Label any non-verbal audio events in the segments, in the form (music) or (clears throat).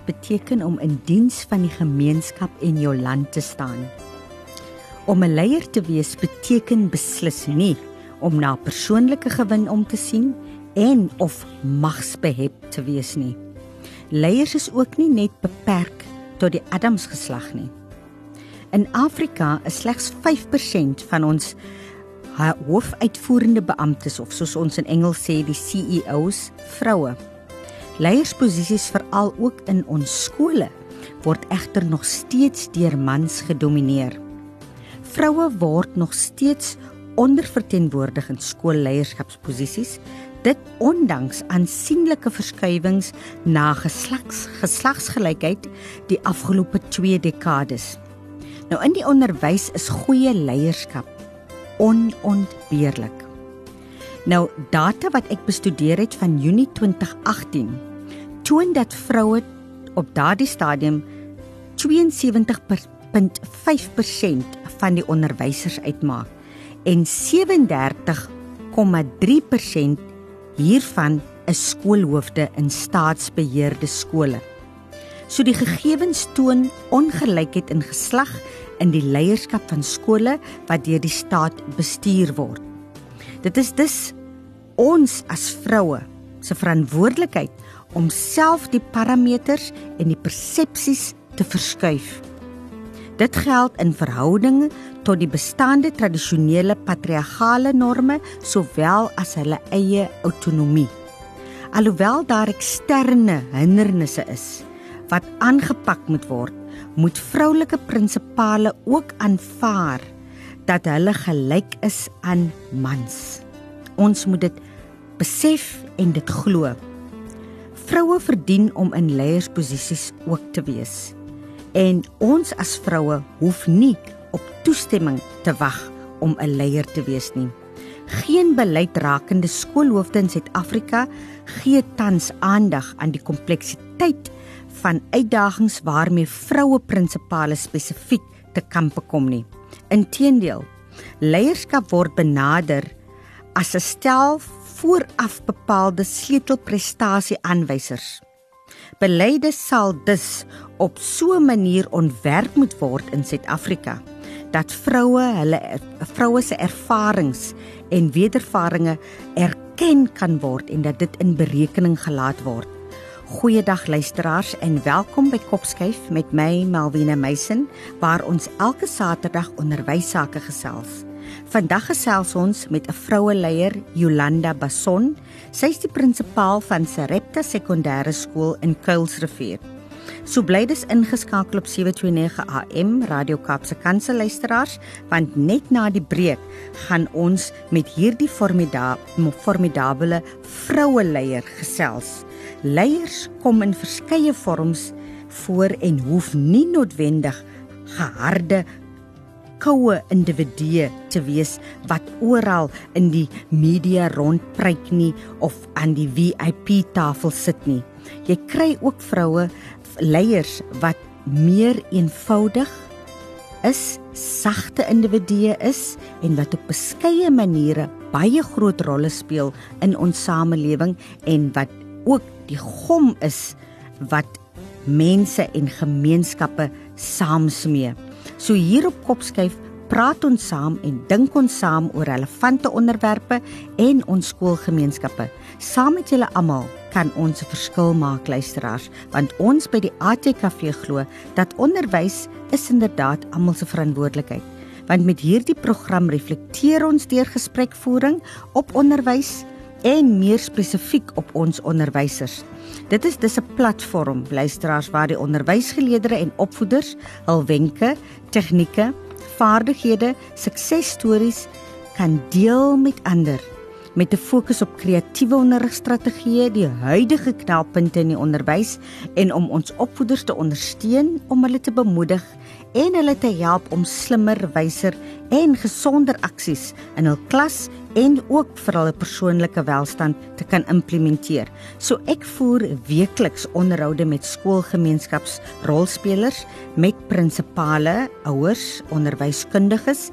wees beteken om in diens van die gemeenskap en jou land te staan. Om 'n leier te wees beteken beslis nie om na persoonlike gewin om te sien en of magsbehep te wees nie. Leiers is ook nie net beperk tot die Adams geslag nie. In Afrika is slegs 5% van ons hoofuitvoerende beamptes of soos ons in Engels sê die CEOs vroue. Leiersposisies veral ook in ons skole word egter nog steeds deur mans gedomeineer. Vroue word nog steeds onderverteenwoordig in skoolleierskapsposisies, dit ondanks aansienlike verskuiwings na geslags geslagsgelykheid die afgelope 2 dekades. Nou in die onderwys is goeie leierskap onontbeerlik. Nou data wat ek bestudeer het van Junie 2018 toon dat vroue op daardie stadium 72.5% van die onderwysers uitmaak en 37,3% hiervan is skoolhoofde in staatsbeheerde skole. So die gegevens toon ongelykheid in geslag in die leierskap van skole wat deur die staat bestuur word. Dit is dus ons as vroue se verantwoordelikheid om self die parameters en die persepsies te verskuif. Dit geld in verhoudinge tot die bestaande tradisionele patriargale norme sowel as hulle eie autonomie. Alhoewel daar eksterne hindernisse is wat aangepak moet word, moet vroulike prinsipale ook aanvaar dat hulle gelyk is aan mans. Ons moet dit besef en dit glo. Vroue verdien om in leiersposisies ook te wees. En ons as vroue hoef nie op toestemming te wag om 'n leier te wees nie. Geen beleid rakende skoolhoofde in Suid-Afrika gee tans aandag aan die kompleksiteit van uitdagings waarmee vroue prinsipale spesifiek te kampe kom nie. Inteendeel, leierskap word benader as 'n stel vooraf bepaalde sleutelprestasie aanwysers. Beleide sal dus op so 'n manier ontwerp moet word in Suid-Afrika dat vroue hulle vroue se ervarings en wedervarings erken kan word en dat dit in berekening gelaat word. Goeiedag luisteraars en welkom by Kopskyf met my Malvina Meisen waar ons elke Saterdag onderwys sake gesels. Vandag gesels ons met 'n vroue leier, Jolanda Bason. Sy is die prinsipaal van Sarepta Sekondêre Skool in Kuilsrivier. So bly dis ingeskakel op 729 AM Radio Kaapse Kansel luisteraars, want net na die breek gaan ons met hierdie formida formidable vroue leier gesels. Leiers kom in verskeie vorms voor en hoef nie noodwendig geharde koue individue te wees wat oral in die media rondpryk nie of aan die VIP tafel sit nie. Jy kry ook vroue leiers wat meer eenvoudig is, sagte individue is en wat op beskeie maniere baie groot rolle speel in ons samelewing en wat ook die gom is wat mense en gemeenskappe saamsmee. So hier op Kopskyf praat ons saam en dink ons saam oor relevante onderwerpe en ons skoolgemeenskappe. Saam met julle almal kan ons 'n verskil maak luisteraars, want ons by die ATKV glo dat onderwys is inderdaad almal se verantwoordelikheid. Want met hierdie program reflekteer ons deur gesprekvoering op onderwys en meer spesifiek op ons onderwysers. Dit is dis 'n platform luisteraars waar die onderwysgeleerders en opvoeders hul wenke, tegnieke, vaardighede, suksesstories kan deel met ander. Met 'n fokus op kreatiewe onderrigstrategieë, die huidige knelpunte in die onderwys en om ons opvoeders te ondersteun om hulle te bemoedig en hulle te help om slimmer, wyser en gesonder aksies in hul klas en ook vir hulle persoonlike welstand te kan implementeer. So ek voer weekliks onderhoude met skoolgemeenskapsrolspelers, met prinsipale, ouers, onderwyskundiges,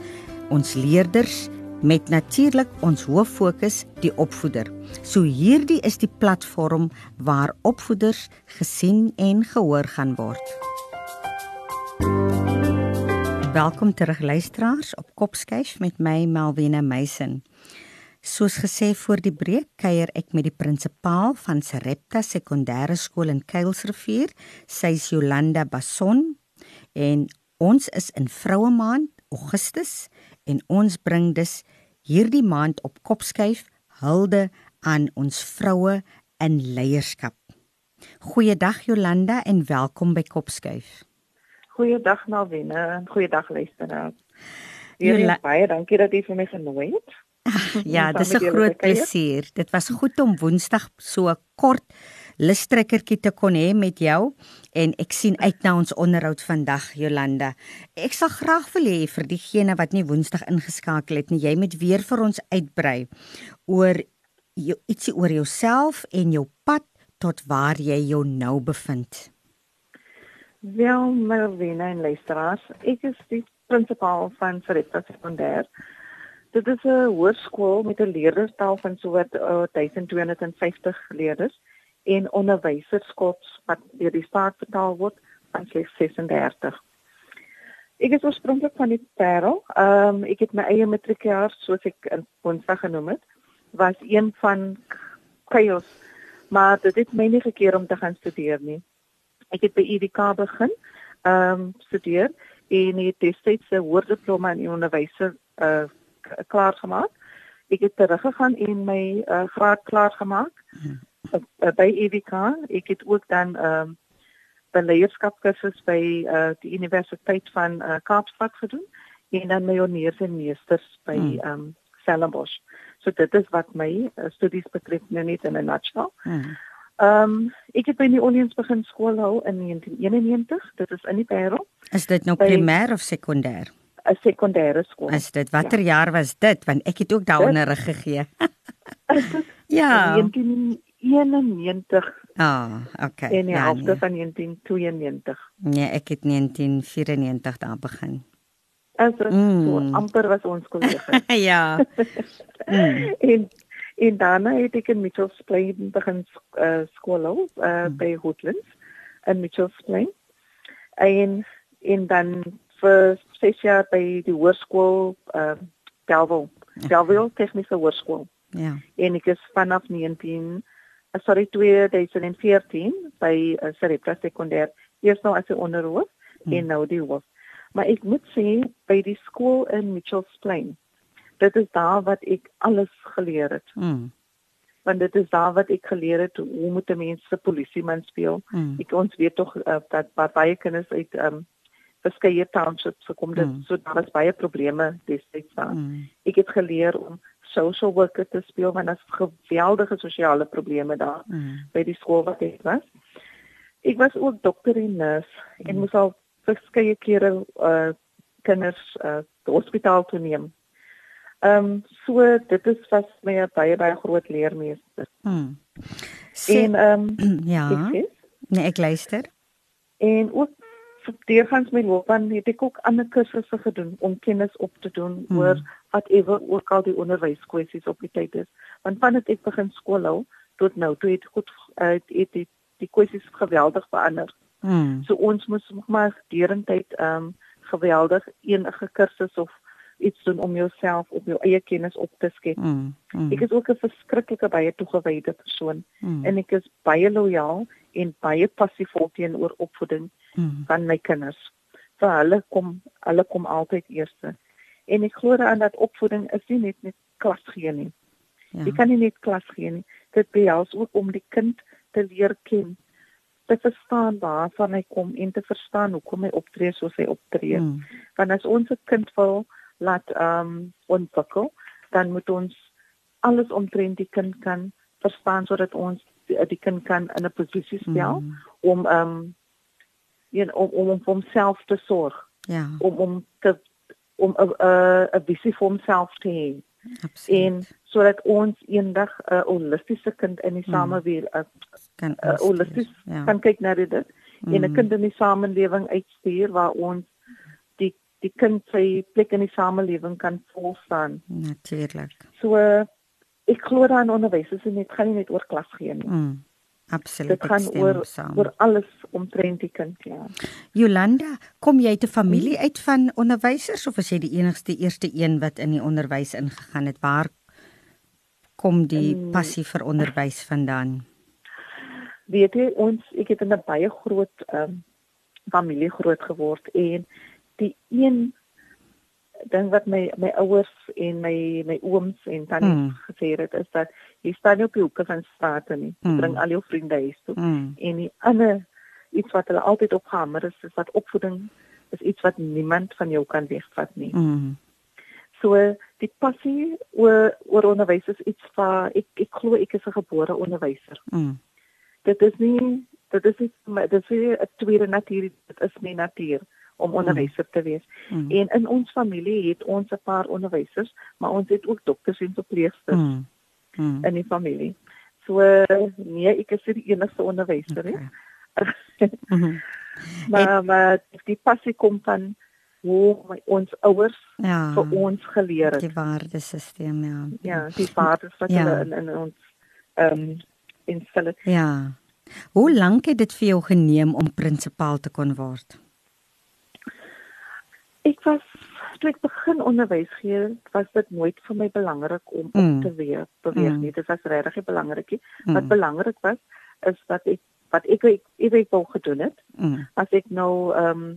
ons leerders met natuurlik ons hoof fokus die opvoeder. So hierdie is die platform waar opvoeders gesien en gehoor gaan word. Welkom terug luisteraars op Kopskyf met my Melvina Meisen. Soos gesê voor die breek kuier ek met die prinsipaal van Serepta Sekondêre Skool in Kuilsrivier, sy's Jolanda Bason en ons is in Vroue Maand, Augustus en ons bring dus hierdie maand op Kopskyf hulde aan ons vroue in leierskap. Goeiedag Jolanda en welkom by Kopskyf. Goeiedag Nalwene, goeiedag luisteraars. Weer baie dankie dat jy vir my genooi het. ja, dis 'n groot plesier. Dit was goed om Woensdag so kort lustrekkertjie te kon hê met jou en ek sien uit na ons onderhoud vandag Jolanda. Ek sal graag wil hê vir diegene wat nie Woensdag ingeskakel het nie, jy moet weer vir ons uitbrei oor jou, ietsie oor jouself en jou pad tot waar jy jou nou bevind. Wel, Melvina en luisteraars, ek is die prinsipaal van Sarita Sekondêr. Dit is 'n hoërskool met 'n leerderstal van wat uh, 1250 leerders en onderwyserskots wat deur die staat betaal word van slegs 36. Ek is oorspronklik van die Parel. Ehm um, ek het my eie matriekjaar soos ek in Woensdag genoem het, was een van chaos, maar dit het my nie gekeer om te gaan studeer nie. Ek het by UWK begin ehm um, studeer en het destyds 'n hoërdiploma in onderwyser uh klaar gemaak. Ek het teruggegaan en my uh, graad klaar gemaak uh, uh, by UWK. Ek het ook dan ehm um, 'n leierskapskursus by uh, die Universiteit van uh, Kaapstad gedoen en dan my honeurs en meesters by hmm. ehm um, Stellenbosch. So dit is wat my uh, studies betref net in 'n nutshell. Hmm. Ehm um, ek het by die Orleans begin skool hou in 1991. Dit is in die Parel. Is dit nou primêr of sekondêr? 'n Sekondêre skool. Is dit watter ja. jaar was dit? Want ek het ook daaronder gegee. (laughs) ja. 1991. Ah, okay. En ja, nee. van 1992. Nee, ek het 1994 daar begin. As dit mm. so amper was ons (laughs) kollegas. ja. (laughs) mm. En En daarna het ek in Mitchells Plain begin uh, skool hou uh, hmm. by Hoodlands in Mitchells Plain. En en dan vir ses jaar by die hoërskool uh, Delville, Delville Tegniese Hoërskool. Ja. En ek is vanaf 19 uh, sorry 2014 by uh, Sarepta Sekondêr eers nou as 'n onderhoof hmm. en nou die hoof. Maar ek moet sê by die skool in Mitchells Plain dit is daar wat ek alles geleer het. Mm. Want dit is daar wat ek geleer het hoe moet 'n mens 'n polisieman speel. Mm. Ek ons weet tog uh, dat baie kinders uit ehm um, verskeie townships gekom het. Mm. So daar is baie probleme destyds daar. Mm. Ek het geleer om social worker te speel want daar's geweldige sosiale probleme daar mm. by die skool wat ek was. Ek was ook dokter en nurse mm. en moes al verskeie kere uh kinders uh hospitaal toe neem Ehm um, so dit is vas my baie baie groot leermeester. Hmm. En ehm um, (clears throat) ja. Ek nee, ek luister. En ook deurgangs my loopbaan het ek ook ander kursusse gedoen om kennis op te doen hmm. oor whatever ook al die onderwyskwessies op die tyd is. Want vandat ek begin skool hou tot nou, toe het goed uit uh, het die, die kwessies geweldig verander. Hmm. So ons moet maar deurentyd ehm um, geweldig enige kursus of iets doen om jouself op jou eie kennis op te skep. Mm, mm. Ek is ook 'n verskriklike baie toegewyde persoon mm. en ek is baie lojaal en baie passievol teenoor opvoeding mm. van my kinders. Vir hulle kom hulle kom altyd eerste. En ek glo aan dat opvoeding is nie net net klas gee nie. Ja. Jy kan nie net klas gee nie. Dit behels ook om die kind te leer ken te verstaan waarvan hy kom en te verstaan hoekom hy optree soos hy optree. Mm. Want as ons 'n kind wil laat ehm um, ontwikkel, dan moet ons alles omtrent die kind kan verstaan sodat ons die, die kind kan in 'n posisie stel mm. om ehm um, een om om om homself te sorg. Ja. Om om te om 'n 'n visie vir homself te hê. Absoluut. En sodat ons eendag 'n uh, holistiese kind in die mm. samelewing uh, kan uh, holisties ja. kan kyk na dit mm. en 'n kind in die samelewing uitstuur waar ons die kind sy plek in die samelewing kan volstaan. Natuurlik. So ek glo dan onderwysers en dit gaan nie net oor klas gee nie. Mm. Absoluut. Dit gaan oor saam. oor alles omtrent die kind, ja. Jolanda, kom jy uit 'n familie uit van onderwysers of is jy die enigste eerste een wat in die onderwys ingegaan het? Waar kom die mm. passie vir onderwys vandaan? Weet jy, ons ek het in 'n baie groot ehm um, familie groot geword en die een ding wat my my ouers en my my ooms en tannie mm. gesê het is dat jy staan nie op die hoeke van strate nie. Jy mm. bring al jou vriende huis toe. Mm. En die ander iets wat hulle altyd opgehamer is, is dat opvoeding is iets wat niemand van jou kan wegvat nie. Mm. So die passie oor oor onderwys is iets wat ek ek glo ek is 'n gebore onderwyser. Mm. Dit is nie dit is nie dit is 'n tweede natuur, dit is my natuur om mm. onderwyser te wees. Mm. En in ons familie het ons 'n paar onderwysers, maar ons het ook dokters en verpleegsters mm. mm. in die familie. So nee, ek is die enigste onderwyser nie. Okay. (laughs) mm -hmm. maar maar die passie kom van hoe my, ons ouers ja, vir ons geleer het. Die waardesisteem ja. Ja, die waardes wat ja. hulle in, in ons ehm um, instel. Ja. Hoe lank het dit vir jou geneem om prinsipaal te kon word? Ek was toe ek begin onderwys gee, was dit nooit vir my belangrik om mm. op te wees, beweeg mm. nie. Dit was regtig belangrik. Mm. Wat belangrik was is dat ek wat ek ek, ek, ek wou gedoen het. Mm. As ek nou ehm um,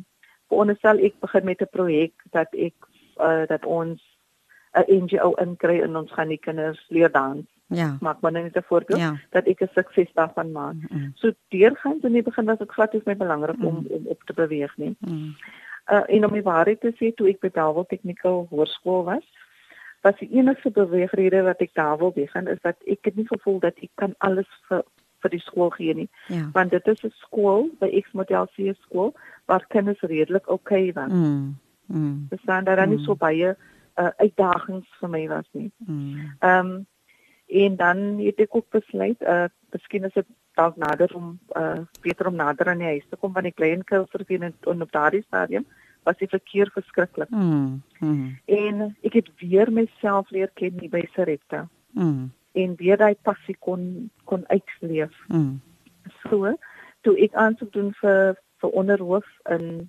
veronderstel ek begin met 'n projek dat ek uh, dat ons 'n NGO inkry en ons gaan die kinders leer dans. Ja. Maak maar net 'n voorbeeld ja. dat ek 'n sukses daarvan maak. Mm. So deurgaans in die begin was dit glad nie my belangrik mm. om om op te beweeg nie. Mm. Uh, en om die waarheid te sê, toe ek by Dawel Technical Hoërskool was, was die enigste beweegrede wat ek daar wil begin is dat ek het nie gevoel dat ek kan alles vir vir die skool gee nie. Ja. Want dit is 'n skool, by X Model C skool waar kinders redelik oukei okay was. Mm. Mm. Dis dan daar mm. nie so baie uh, uitdagings vir my was nie. Mm. Ehm mm. um, en dan het ek ook besluit, uh miskien is dit dalk nader om uh beter om nader aan die huis te kom van die klein kinders vir in op daardie stadium was die verkeer verskriklik. Mm. Mm. En ek het weer myself leer ken hier by Sarepta. Mm. En weer daai passie kon kon uitleef. Mm. So, toe ek aansoek doen vir vir onderhoof in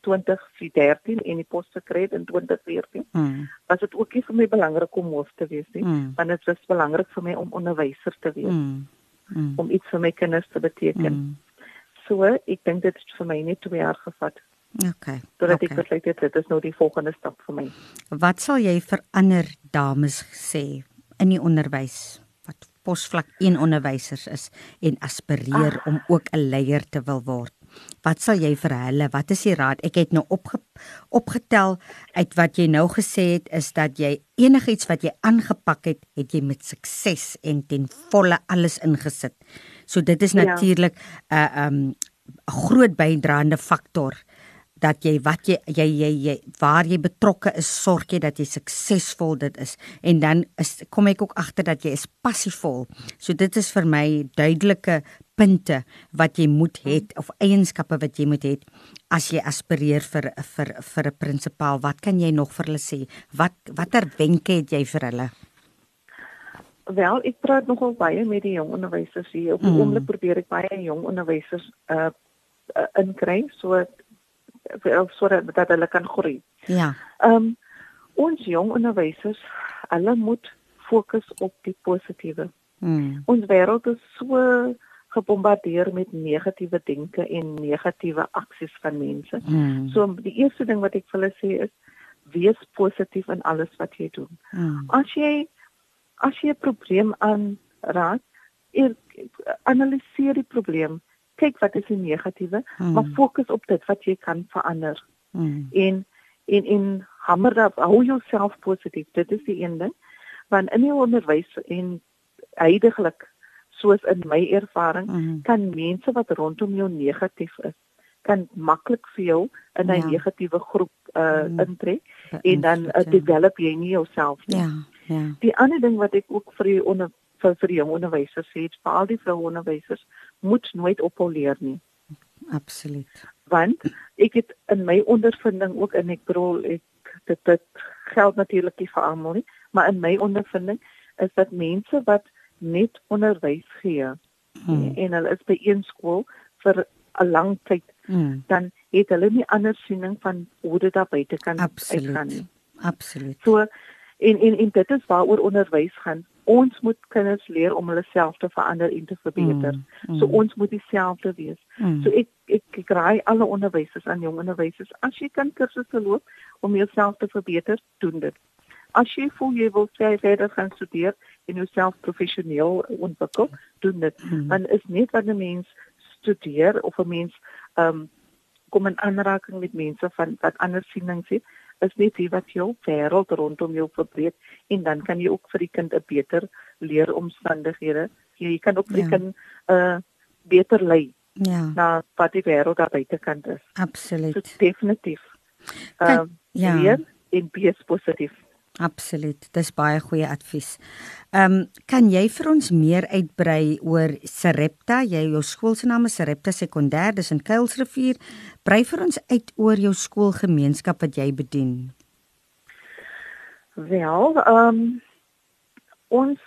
2013 en die pos gekry in 2014. Mm. Was dit ook nie vir my belangrik om hoof te wees nie, mm. want dit was belangrik vir my om onderwyser te wees. Mm. Mm. Om iets vir my kinders te beteken. Mm. So, ek dink dit het vir my net 2 jaar gevat. Okay. Totdat okay. ek besluit het dit is nou die volgende stap vir my. Wat sal jy vir ander dames sê in die onderwys wat posvlak 1 onderwysers is en aspireer ah. om ook 'n leier te wil word? Wat sal jy vir hulle? Wat is die raad? Ek het nou opge, opgetel uit wat jy nou gesê het is dat jy enigiets wat jy aangepak het, het jy met sukses en ten volle alles ingesit. So dit is natuurlik 'n ja. uh, um, 'n groot bydraende faktor dat jy wat jy jy jy, jy waar jy betrokke is, sorg jy dat jy suksesvol dit is. En dan is kom ek ook agter dat jy is passievol. So dit is vir my duidelike punte wat jy moet hê of eienskappe wat jy moet hê as jy aspireer vir vir vir 'n prinsipaal. Wat kan jy nog vir hulle sê? Wat watter wenke het jy vir hulle? Wel, ek praat nogal baie met die jong onderwysers hier. Op die mm. oomblik probeer ek baie jong onderwysers uh, uh inkry so sodat dat hulle kan groei. Ja. Ehm um, ons jong onderwysers, hulle moet fokus op die positiewe. Mm. Ons wêreld is so gebombardeer met negatiewe denke en negatiewe aksies van mense. Mm. So die eerste ding wat ek vir hulle sê is wees positief in alles wat jy doen. Mm. As jy as jy 'n probleem aanraak, analiseer die probleem kyk wat is die negatiewe, mm. maar fokus op dit wat jy kan verander. Mm. En en en hamer dat hou jouself positief. Dit is die een ding. Want in die onderwys en heidaglik soos in my ervaring Mm kan mense wat rondom jou negatief is kan maklik vir jou in 'n Ja. negatiewe groep uh Mm. intrek en dan uh, develop jy nie jouself nie. Ja, ja. Die ander ding wat ek ook vir die onder vir, vir die jong onderwysers sê, vir al die vroue onderwysers, moet nooit ophou leer nie. Absoluut. Want ek het in my ondervinding ook en ek bedoel ek dit dit geld natuurlik nie vir almal nie, maar in my ondervinding is dat mense wat net onderwys gee Mm. en hulle is by een skool vir 'n lang tyd, Mm. dan het hulle nie ander siening van hoe dit daar buite kan uitgaan nie. Absoluut. Absoluut. So en en en dit is waaroor onderwys gaan. Ons moet kinders leer om hulle self te verander en te verbeter. Mm, mm. So ons moet dieselfde wees. Mm. So ek ek, ek raai alle onderwysers aan jong onderwysers as jy kan kursusse loop om jouself te verbeter, doen dit. As jy voel jy wil sy verder gaan studeer en jouself professioneel ontwikkel, doen dit. Mm. Want is net wanneer 'n mens studeer of 'n mens ehm um, kom in aanraking met mense van wat ander sienings het, is net hier wat jou wêreld rondom jou verbreek en dan kan jy ook vir die kind 'n beter leeromstandighede. Jy kan ook vir die Ja. kind 'n uh, beter lei Ja, na wat die wêreld daar buitekant is. So absoluut. definitief. Kyk, Ehm ja. leer en wees positief. Absoluut. Dis baie goeie advies. Ehm um, kan jy vir ons meer uitbrei oor Sarepta? Jy jou skool se naam is Sarepta Sekondêr, dis in Kuilsrivier. Brei vir ons uit oor jou skoolgemeenskap wat jy bedien. Wel, ehm um, ons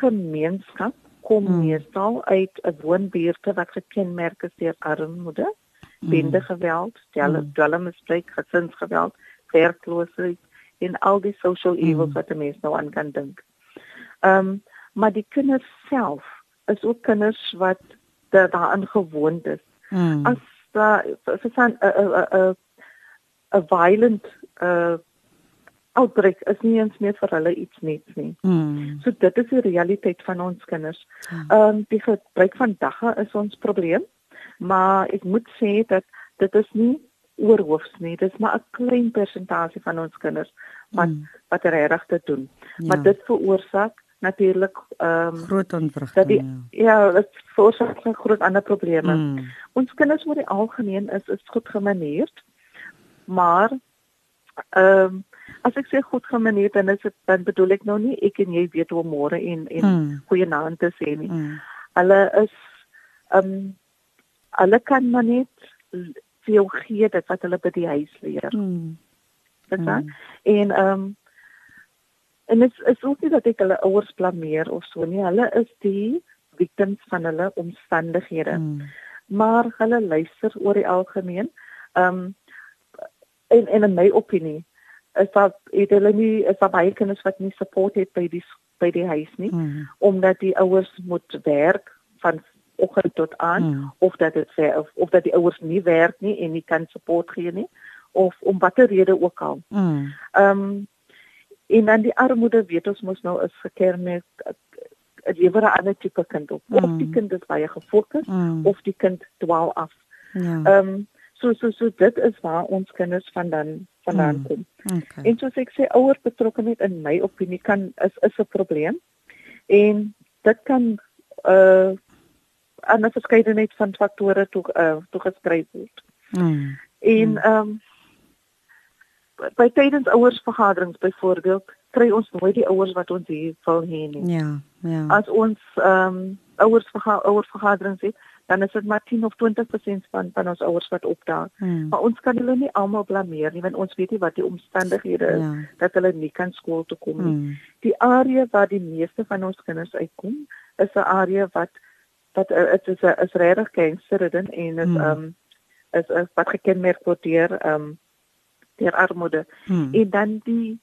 gemeenskap kom Hmm. hmm. meestal uit 'n woonbuurte wat gekenmerk is deur armoede, bende geweld, dwelm, Hmm. dwelmmisbruik, gesinsgeweld, werkloosheid en al die social evils Hmm. wat 'n mens nou aan kan dink. Ehm um, maar die kinders self is ook kinders wat da- daaraan gewoond is. Mm. As daar vir 'n 'n 'n 'n violent uh outbreak is nie eens meer vir hulle iets niets nie. Mm. So dit is die realiteit van ons kinders. Ja. Ehm um, die gebruik van dagga is ons probleem, maar ek moet sê dat dit is nie oorhoofs nie. Dit is maar 'n klein persentasie van ons kinders wat Mm. wat regtig dit doen. Ja. Maar dit veroorsaak natuurlik ehm um, groot dat ontwrigting. die ja, dit veroorsaak groot ander probleme. Mm. Ons kinders oor die algemeen is is goed gemaneerd. Maar ehm um, as ek sê goed gemaneerd dan is dit dan bedoel ek nou nie ek en jy weet hoe môre en en Mm. goeie naam te sê nie. Mm. Hulle is ehm um, hulle kan maar net vir jou gee dit wat hulle by die huis leer. Mm. Verstaan? Mm. En ehm um, en dit is, ook nie dat ek hulle ouers blameer of so nie. Hulle is die victims van hulle omstandighede. Mm. maar hulle luister oor die algemeen. Ehm um, en, en in my opinie is dat het hulle nie is daar baie kinders wat nie support het by die by die huis nie Mm. omdat die ouers moet werk van oggend tot aan Mm. of dat dit ver- of, of dat die ouers nie werk nie en nie kan support gee nie of om watter rede ook al. Mm. Ehm um, en dan die armoede weet ons mos nou is gekenmerk dit lewer 'n ander tipe kind op. Of Mm. die kind is baie gefokus Mm. of die kind dwaal af. ja. Ehm um, so so so dit is waar ons kinders vandaan vandaan Mm. kom. Okay. En soos ek sê ouer betrokkenheid in my opinie kan is is 'n probleem. En dit kan uh aan 'n verskeidenheid van faktore toe uh toegeskryf word. Mm. En Mm. ehm um, by tydens ouersvergaderings byvoorbeeld kry ons nooit die ouers wat ons hier wil hê nie. Ja, ja. As ons ehm um, ouers verga ouersvergaderings het, dan is dit maar 10 of 20% van van ons ouers wat opdaag. Mm. Maar ons kan hulle nie almal blameer nie want ons weet nie wat die omstandighede is Ja. dat hulle nie kan skool toe kom nie. Mm. Die area waar die meeste van ons kinders uitkom, is 'n area wat wat dit is 'n is regtig gangsterridden en is Mm. ehm um, is, is wat gekenmerk word deur ehm um, deur armoede. Mm. En dan die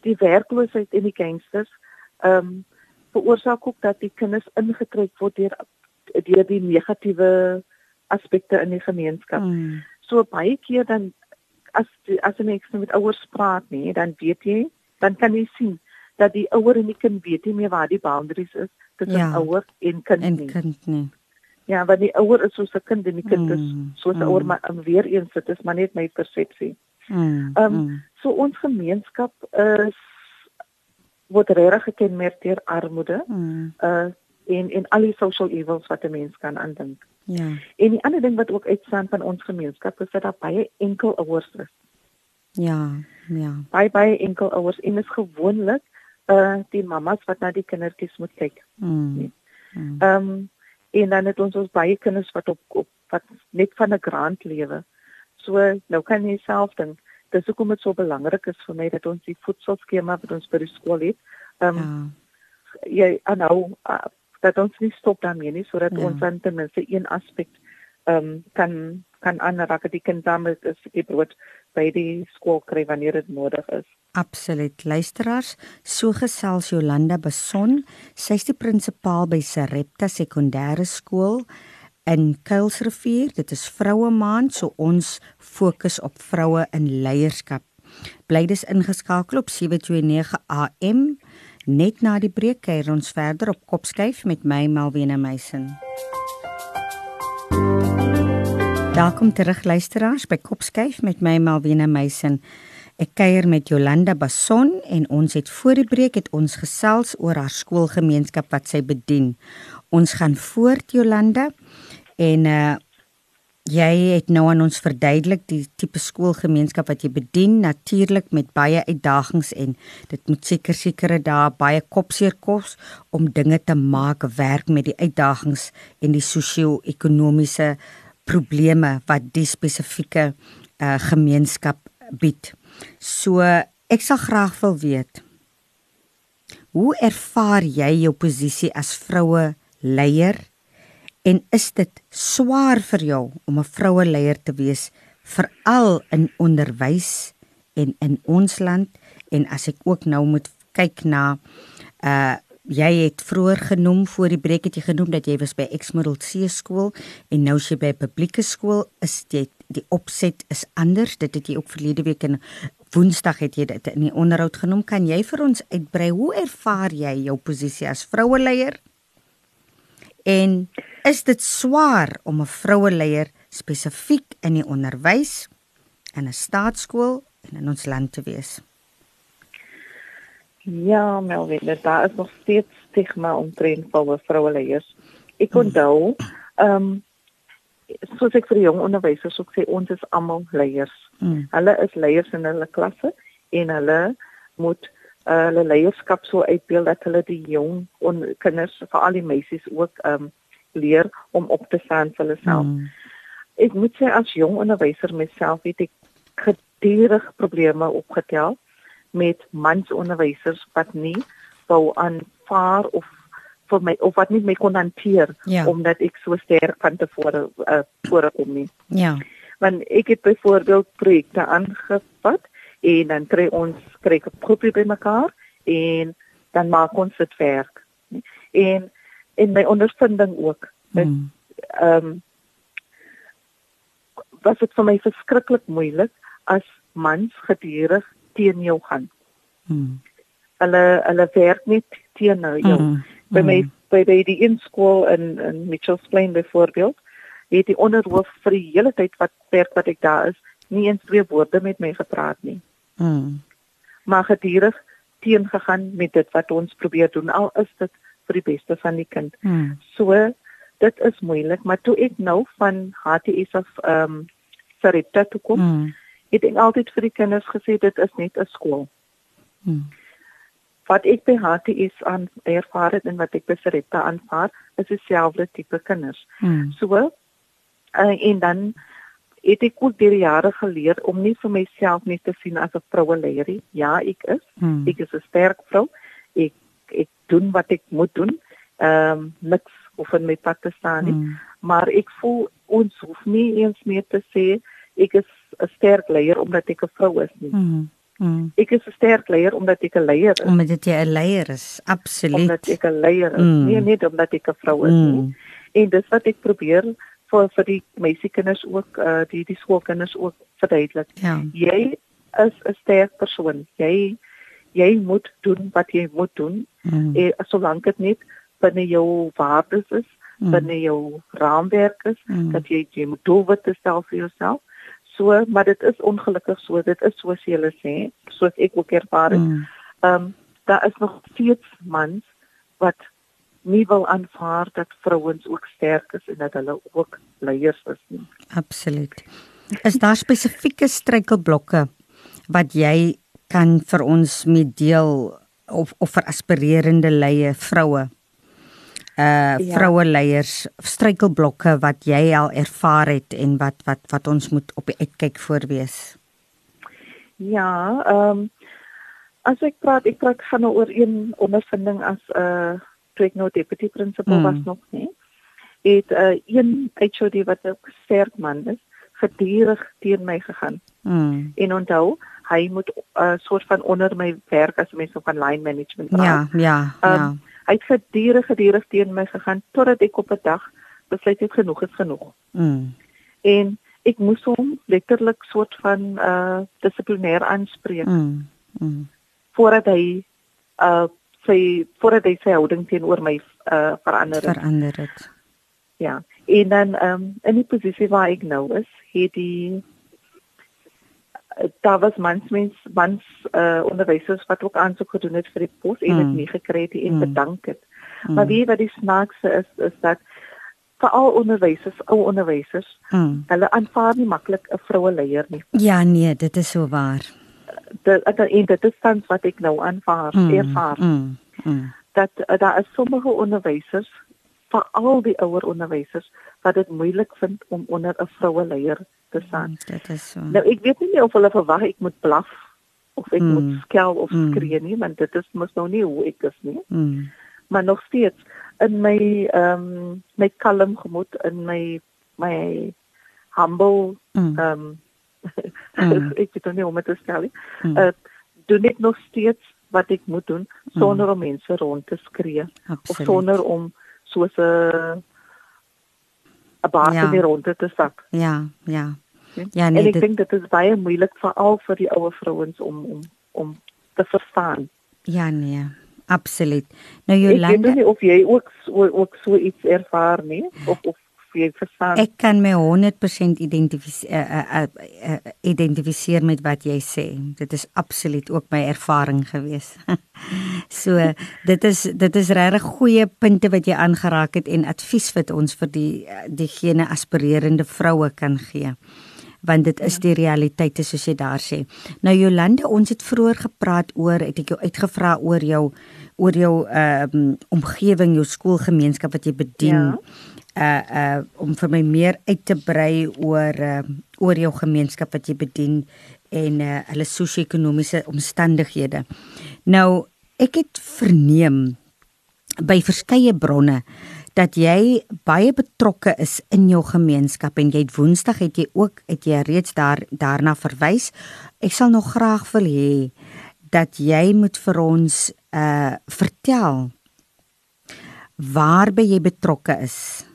die werkloosheid en die gangsters ehm um, veroorsaak ook dat die kinders ingetrek word deur deur die negatiewe aspekte in die gemeenskap. Mm. So baie keer dan as die, as 'n mens met ouers praat nie, dan weet jy, dan kan jy sien dat die ouer en die kind weet nie meer waar die boundaries is tussen Ja. ouer en kind En nie. kind nie. Ja, want die ouer is soos 'n kind en die kind is Mm, soos 'n mm. ouer, maar um, weer eens dit is maar net my persepsie. Mm. Ehm, mm. So ons gemeenskap is word regtig gekenmerk deur armoede. Mm. Uh en en al die social evils wat 'n mens kan aandink. Ja. En die ander ding wat ook uitstaan van ons gemeenskap is dat daar baie enkel ouers is. Ja. Ja. Baie baie enkel ouers en is gewoonlik uh die mammas wat na die kindertjies moet kyk. Mm. Nee. Mm. Ehm um, en dan het ons ons baie kinders wat op, op wat net van 'n grant lewe. So nou kan jy self dink dis hoekom dit so belangrik is vir my dat ons die voedselskema wat ons by die skool het, ehm um, Ja. jy aanhou uh, dat ons nie stop daarmee nie sodat Ja. ons dan ten minste een aspek ehm um, kan kan aanraak die kind met 'n stukkie brood by die skool kry wanneer dit nodig is. Absoluut. Luisteraars, so gesels Jolanda Beson. Sy's die prinsipaal by Sarepta Sekondêre Skool in Kuilsrivier. Dit is Vroue Maand, so ons fokus op vroue in leierskap. Bly dus ingeskakel op 729 AM. Net na die breek kuier ons verder op Kopskyf met my Malwena Meisen. Welkom terug luisteraars by Kopskyf met my Malwena Meisen. Ek kuier met Jolanda Bason en ons het voor die breek het ons gesels oor haar skoolgemeenskap wat sy bedien. Ons gaan voort Jolanda en uh jy het nou aan ons verduidelik die tipe skoolgemeenskap wat jy bedien, natuurlik met baie uitdagings en dit moet seker sekere dae baie kopseer kos om dinge te maak werk met die uitdagings en die sosio-ekonomiese probleme wat die spesifieke uh, gemeenskap bied. So ek sal graag wil weet hoe ervaar jy jou posisie as vroue leier? En is dit swaar vir jou om 'n vroue leier te wees veral in onderwys en in ons land? En as ek ook nou moet kyk na uh jy het vroeër genoem voor die breek het jy genoem dat jy was by Exmodel C skool en nou is jy by publieke skool is jy die opset is anders. Dit het jy ook verlede week in Woensdag het jy dit in die onderhoud genoem. Kan jy vir ons uitbrei hoe ervaar jy jou posisie as vroue leier en is dit swaar om 'n vroue leier spesifiek in die onderwys in 'n staatskool en in ons land te wees? Ja, Melvin, daar is nog steeds stigma omtrent vroue vroueleiers. Ek onthou, ehm um, soos ek vir die jong onderwysers ook sê, ons is almal leiers. mm. Hulle is leiers in hulle klasse en hulle moet uh, hulle leierskap so uitbeeld dat hulle die jong on, kinders, veral die meisies ook ehm um, leer om op te staan vir hulle self. Mm. Ek moet sê as jong onderwyser myself het ek gedurig probleme opgetel met mansonderwysers wat nie wou aanvaar of vir my of wat nie my kon hanteer Ja. omdat ek so sterk van tevore uh, voorkom nie. ja Want ek het byvoorbeeld projekte aangevat en dan kry ons kry 'n groepie bymekaar en dan maak ons dit werk. En en my ondervinding ook. Ek mm. ehm um, was dit vir my verskriklik moeilik as mans gedurig teen jou gaan. Mm. Hulle hulle werk net teen nou jou. Mm. By my Mm. by by die inskool in in Mitchells Plain byvoorbeeld, het die onderhoof vir die hele tyd wat werk wat ek daar is, nie eens twee woorde met my gepraat nie. Mm. Maar gedurig teengegaan met dit wat ons probeer doen al is dit vir die beste van die kind. Mm. So dit is moeilik, maar toe ek nou van HTS af ehm um, Sarepta toe kom, Mm. het ek altyd vir die kinders gesê dit is net 'n skool. Mm. Wat ek by HTS aan ervaar het en wat ek by Sarepta aanvaar, is dieselfde tipe kinders. Mm. So uh, en dan het ek ook deur die jare geleer om nie vir myself net te sien as 'n vroue leier nie. Ja, ek is. Mm. Ek is 'n sterk vrou. Ek ek doen wat ek moet doen. Ehm um, niks hoef in my pad te staan nie. Mm. Maar ek voel ons hoef nie eens meer te sê ek is 'n sterk leier omdat ek 'n vrou is nie. Mm. Mm. Ek is 'n sterk leier omdat ek 'n leier is. Omdat jy 'n leier is, absoluut. Omdat ek 'n leier is, Mm. nie net omdat ek 'n vrou is nie. mm. En dis wat ek probeer vir vir die meisiekinders ook uh die die skoolkinders ook verduidelik. Ja. Jy is 'n sterk persoon. Jy jy moet doen wat jy moet doen. Mm. En solank dit net binne jou waardes is, Mm. binne jou raamwerk is, Mm. dat jy jy moet doelwitte stel vir jouself. So, maar dit is ongelukkig so. Dit is soos jy hulle sê, soos ek ook ervaar het. Mm. Ehm um, daar is nog steeds mans wat nie wil aanvaar dat vrouens ook sterk is en dat hulle ook leiers is nie. Absoluut. Is daar spesifieke struikelblokke wat jy kan vir ons meedeel of of vir aspirerende leie vroue? Uh ja. vroue leiers struikelblokke wat jy al ervaar het en wat wat wat ons moet op die uitkyk voorwees. Ja, ehm um, as ek praat, ek praat gaan oor een ondervinding as 'n uh, toe ek nou deputy principal mm. was nog nie. Het 'n uh, een HOD wat 'n sterk man is, gedurig teen my gegaan. Mm. En onthou, hy moet 'n uh, soort van onder my werk as mens van line management. Ja, ja, um, ja. Hy het gedurig gedurig teen my gegaan totdat ek op 'n dag besluit het genoeg is genoeg. Mm. En ek moes hom letterlik soort van uh dissiplinêr aanspreek. Mm. Mm. Voordat hy uh sy voordat hy sy houding teenoor my uh verander het. Verander het. Ja. En dan ehm um, in die posisie waar ek nou is, het die daar was mans mens mans uh onderwysers wat ook aansoek gedoen het vir die pos en dit mm. nie gekry het en mm. bedank het. Mm. Maar wie wat die snaakse is is dat vir al onderwysers, ou onderwysers, mm. hulle aanvaar nie maklik 'n vroue leier nie. Ja nee, dit is so waar dit dit dit is tans wat ek nou aanvaar mm, ervaar mm, mm. dat uh, daar is sommige onderwysers veral die ouer onderwysers wat dit moeilik vind om onder 'n vroue leier te staan. Mm, dit is so. Nou ek weet nie of hulle verwag ek moet blaf of ek mm, moet skel of mm. skree nie, want dit is mos nou nie hoe ek is nie. Mm. Maar nog steeds in my ehm um, my kalm gemoed in my my humble mm. ehm mm. (laughs) um, mm. ek weet nie hoe om dit te stel nie. Mm. Uh doen ek nog steeds wat ek moet doen sonder mm. om mense rond te skree Absoluut. of sonder om soos 'n 'n baas ja. in die ronde te sak. Ja, ja. Ja, nee, en ek dit... dink dit is baie moeilik veral vir die ouer vrouens om om om te verstaan. Ja, nee. Absoluut. Nou Jolande, ek weet nie of jy ook ook so iets ervaar nie of of jy verstaan. Ek kan my 100% identifiseer uh, uh, uh, identifiseer met wat jy sê. Dit is absoluut ook my ervaring gewees. (laughs) so dit is dit is regtig goeie punte wat jy aangeraak het en advies wat ons vir die diegene aspirerende vroue kan gee want dit is ja. die realiteit soos jy daar sê. Nou Jolande, ons het vroeër gepraat oor het ek jou uitgevra oor jou oor jou ehm um, omgewing, jou skoolgemeenskap wat jy bedien. Ja uh uh om vir my meer uit te brei oor uh oor jou gemeenskap wat jy bedien en uh hulle sosio-ekonomiese omstandighede. Nou, ek het verneem by verskeie bronne dat jy baie betrokke is in jou gemeenskap en jy het Woensdag het jy ook het jy reeds daar daarna verwys. Ek sal nog graag wil hê dat jy moet vir ons uh vertel waarby jy betrokke is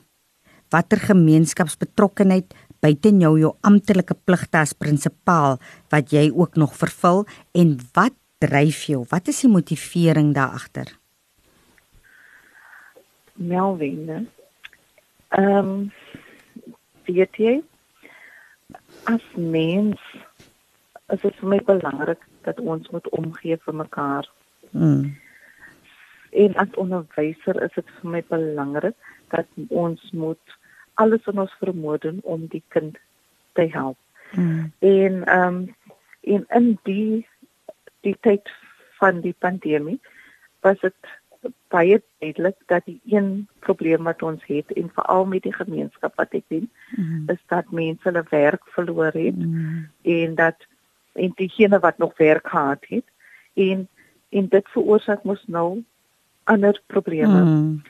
watter gemeenskapsbetrokkenheid buite jou jou amptelike pligte as prinsipaal wat jy ook nog vervul en wat dryf jou? Wat is die motivering daar agter? Melvin. Ehm weet jy as mens is dit vir my belangrik dat ons moet omgee vir mekaar. Mm. En as onderwyser is dit vir my belangrik dat ons moet alles in ons vermoë doen om die kind te help. Mm. En ehm um, in in die die tyd van die pandemie was dit baie duidelik dat die een probleem wat ons het en veral met die gemeenskap wat ek dien mm. is dat mense hulle werk verloor het mm. en dat en diegene wat nog werk gehad het en en dit veroorsaak mos nou ander probleme. Mm.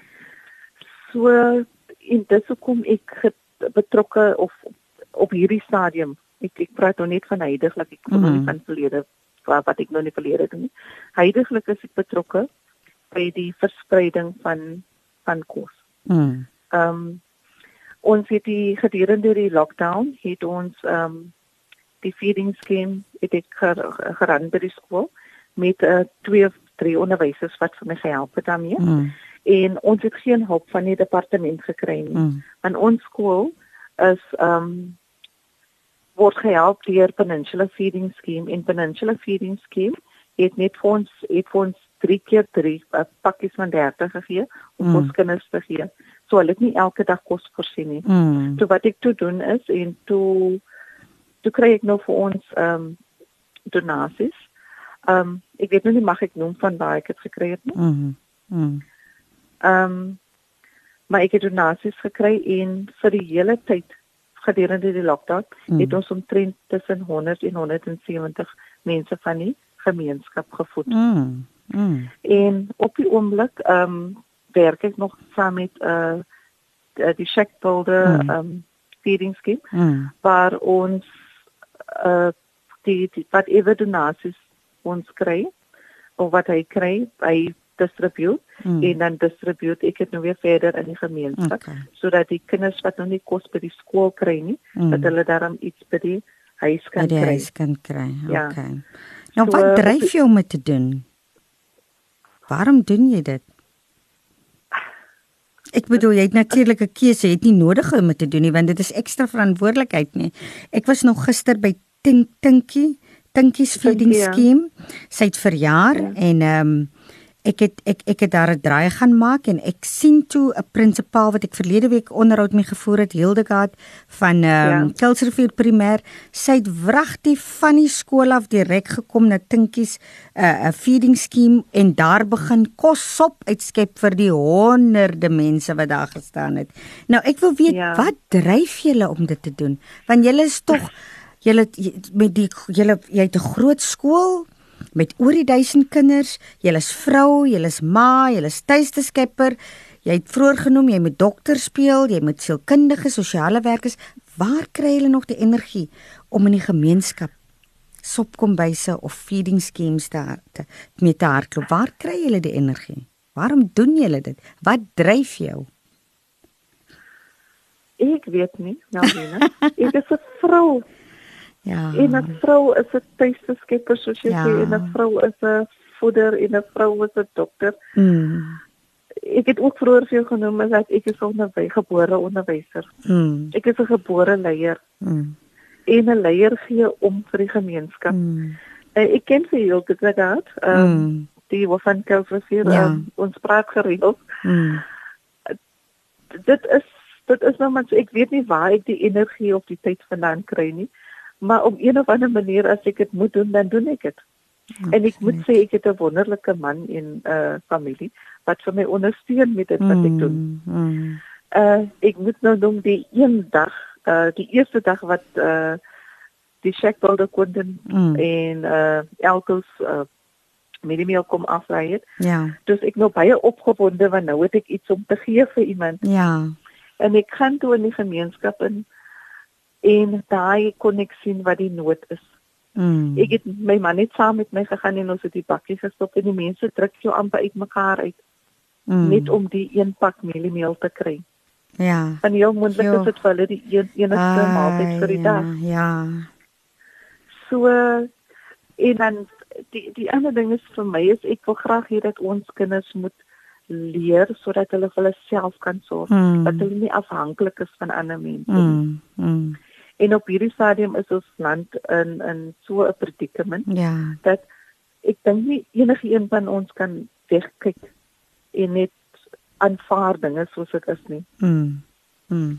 So en dis hoekom ek betrokke of op hierdie stadium ek ek praat nou net van heidaglik ek kon mm. nie van verlede wat ek nou nie verlede doen nie heidaglik is ek betrokke by die verspreiding van van kos. Mm. Ehm um, ons het die gedurende die lockdown het ons ehm um, die feeding scheme het ek ger, geran by die skool met uh, twee of drie onderwysers wat vir my gehelp het daarmee. Mm en ons het geen hulp van die departement gekry nie. Mm. En ons skool is ehm um, word gehelp deur Peninsula Feeding Scheme en Peninsula Feeding Scheme het net vir ons het vir ons 3 keer 3 uh, pakkies van 30 gegee om Mm. ons kinders te gee. So hulle het nie elke dag kos voorsien nie. Mm. So wat ek toe doen is en toe toe kry ek nou vir ons ehm um, donasies. Ehm um, ek weet nou nie mag ek noem van waar ek dit gekry het nie. Mm. Mm. Ehm um, maar ek het donasies gekry en vir die hele tyd gedurende die lockdown Mm. het ons omtrent tussen 100 en 170 mense van die gemeenskap gevoed. Mm. Mm. En op die oomblik ehm um, werk ek nog saam met uh die Shack Builder Mm. ehm um, feeding scheme Mm. waar ons uh die, die wat ewe donasies ons kry of wat hy kry, hy distribute Mm. en dan distribute ek dit nou weer verder in die gemeenskap Okay. sodat die kinders wat nog nie kos by die skool kry nie, Mm. dat hulle daarom iets by die huis By kan die kry. huis kan kry. Ja. Okay. Nou So, wat dryf jou om dit te doen? Waarom doen jy dit? Ek bedoel jy het natuurlik 'n keuse, jy het nie nodig om dit te doen nie want dit is ekstra verantwoordelikheid nie. Ek was nog gister by Tink Tinkie, Tinkie's feeding ja. scheme. Sy het verjaar Ja. en ehm um, ek het ek ek het daar 'n draai gaan maak en ek sien toe 'n prinsipaal wat ek verlede week onderhoud mee gevoer het, Hildegard van ehm um, Ja. Kilsrivier Primêr. Sy het wragtig van die skool af direk gekom na Tinkie's 'n uh, 'n feeding scheme en daar begin kossop uitskep vir die honderde mense wat daar gestaan het. Nou ek wil weet Ja. wat dryf julle om dit te doen? Want julle is tog julle het- met die julle jy het 'n groot skool met oor die 1000 kinders. Julle is vrou, julle is ma, julle is tuiste skepper. Jy het vroeër genoem jy moet dokter speel, jy moet sielkundige, sosiale werkers. Waar kry julle nog die energie om in die gemeenskap sopkombyse of feeding schemes te, te mee te hardloop? Waar kry julle die energie? Waarom doen julle dit? Wat dryf jou? Ek weet nie, Melvina. ek is 'n vrou Ja. en 'n vrou is 'n tuiste skepper soos jy Ja. sê en 'n vrou is 'n voeder en 'n vrou is 'n dokter. Mm. Ek het ook vroeër vir jou genoem is dat ek is 'n onderwy- gebore onderwyser. Mm. Ek is 'n gebore leier Mm. en 'n leier gee om vir die gemeenskap. Mm. Uh, ek ken vir jou dit gehad. Ehm um, Mm. die wat van Kelvrivier Ja. um, ons praat gereeld. Mm. Dit is dit is nou maar so ek weet nie waar ek die energie of die tyd vandaan kry nie. Maar op een of ander manier as ek dit moet doen, dan doen ek dit. En ek moet sê ek het 'n wonderlike man en 'n uh, familie wat vir my ondersteun met dit wat ek doen. Mm, mm, Uh ek moet nou noem die een dag, uh die eerste dag wat uh die Shackbuilder kon Mm. en uh Elkos uh mediumeel kom afry het. Ja. Dus ek nou baie opgewonde want nou het ek iets om te gee vir iemand. Ja. En ek gaan toe in die gemeenskap in en daai kon ek sien wat die nood is. Mm. Ek het my man net saam met my gegaan en ons het die bakkie gestop en die mense druk jou amper uitmekaar uit mm. net om die een pak mieliemeel te kry. Ja. En heel moontlik Jo. is dit vir hulle die een, enigste maaltyd vir die Ai, dag. Ja. So en dan die die ander ding is vir my is ek wil graag hê dat ons kinders moet leer sodat hulle vir hulle self kan sorg. Mm. Dat hulle nie afhanklik is van ander mense nie. Mm. Mm. En op hierdie stadium is ons land in in so 'n predikament Ja. dat ek dink nie enige een van ons kan wegkyk en net aanvaar dinge soos dit is nie. Mm. Mm.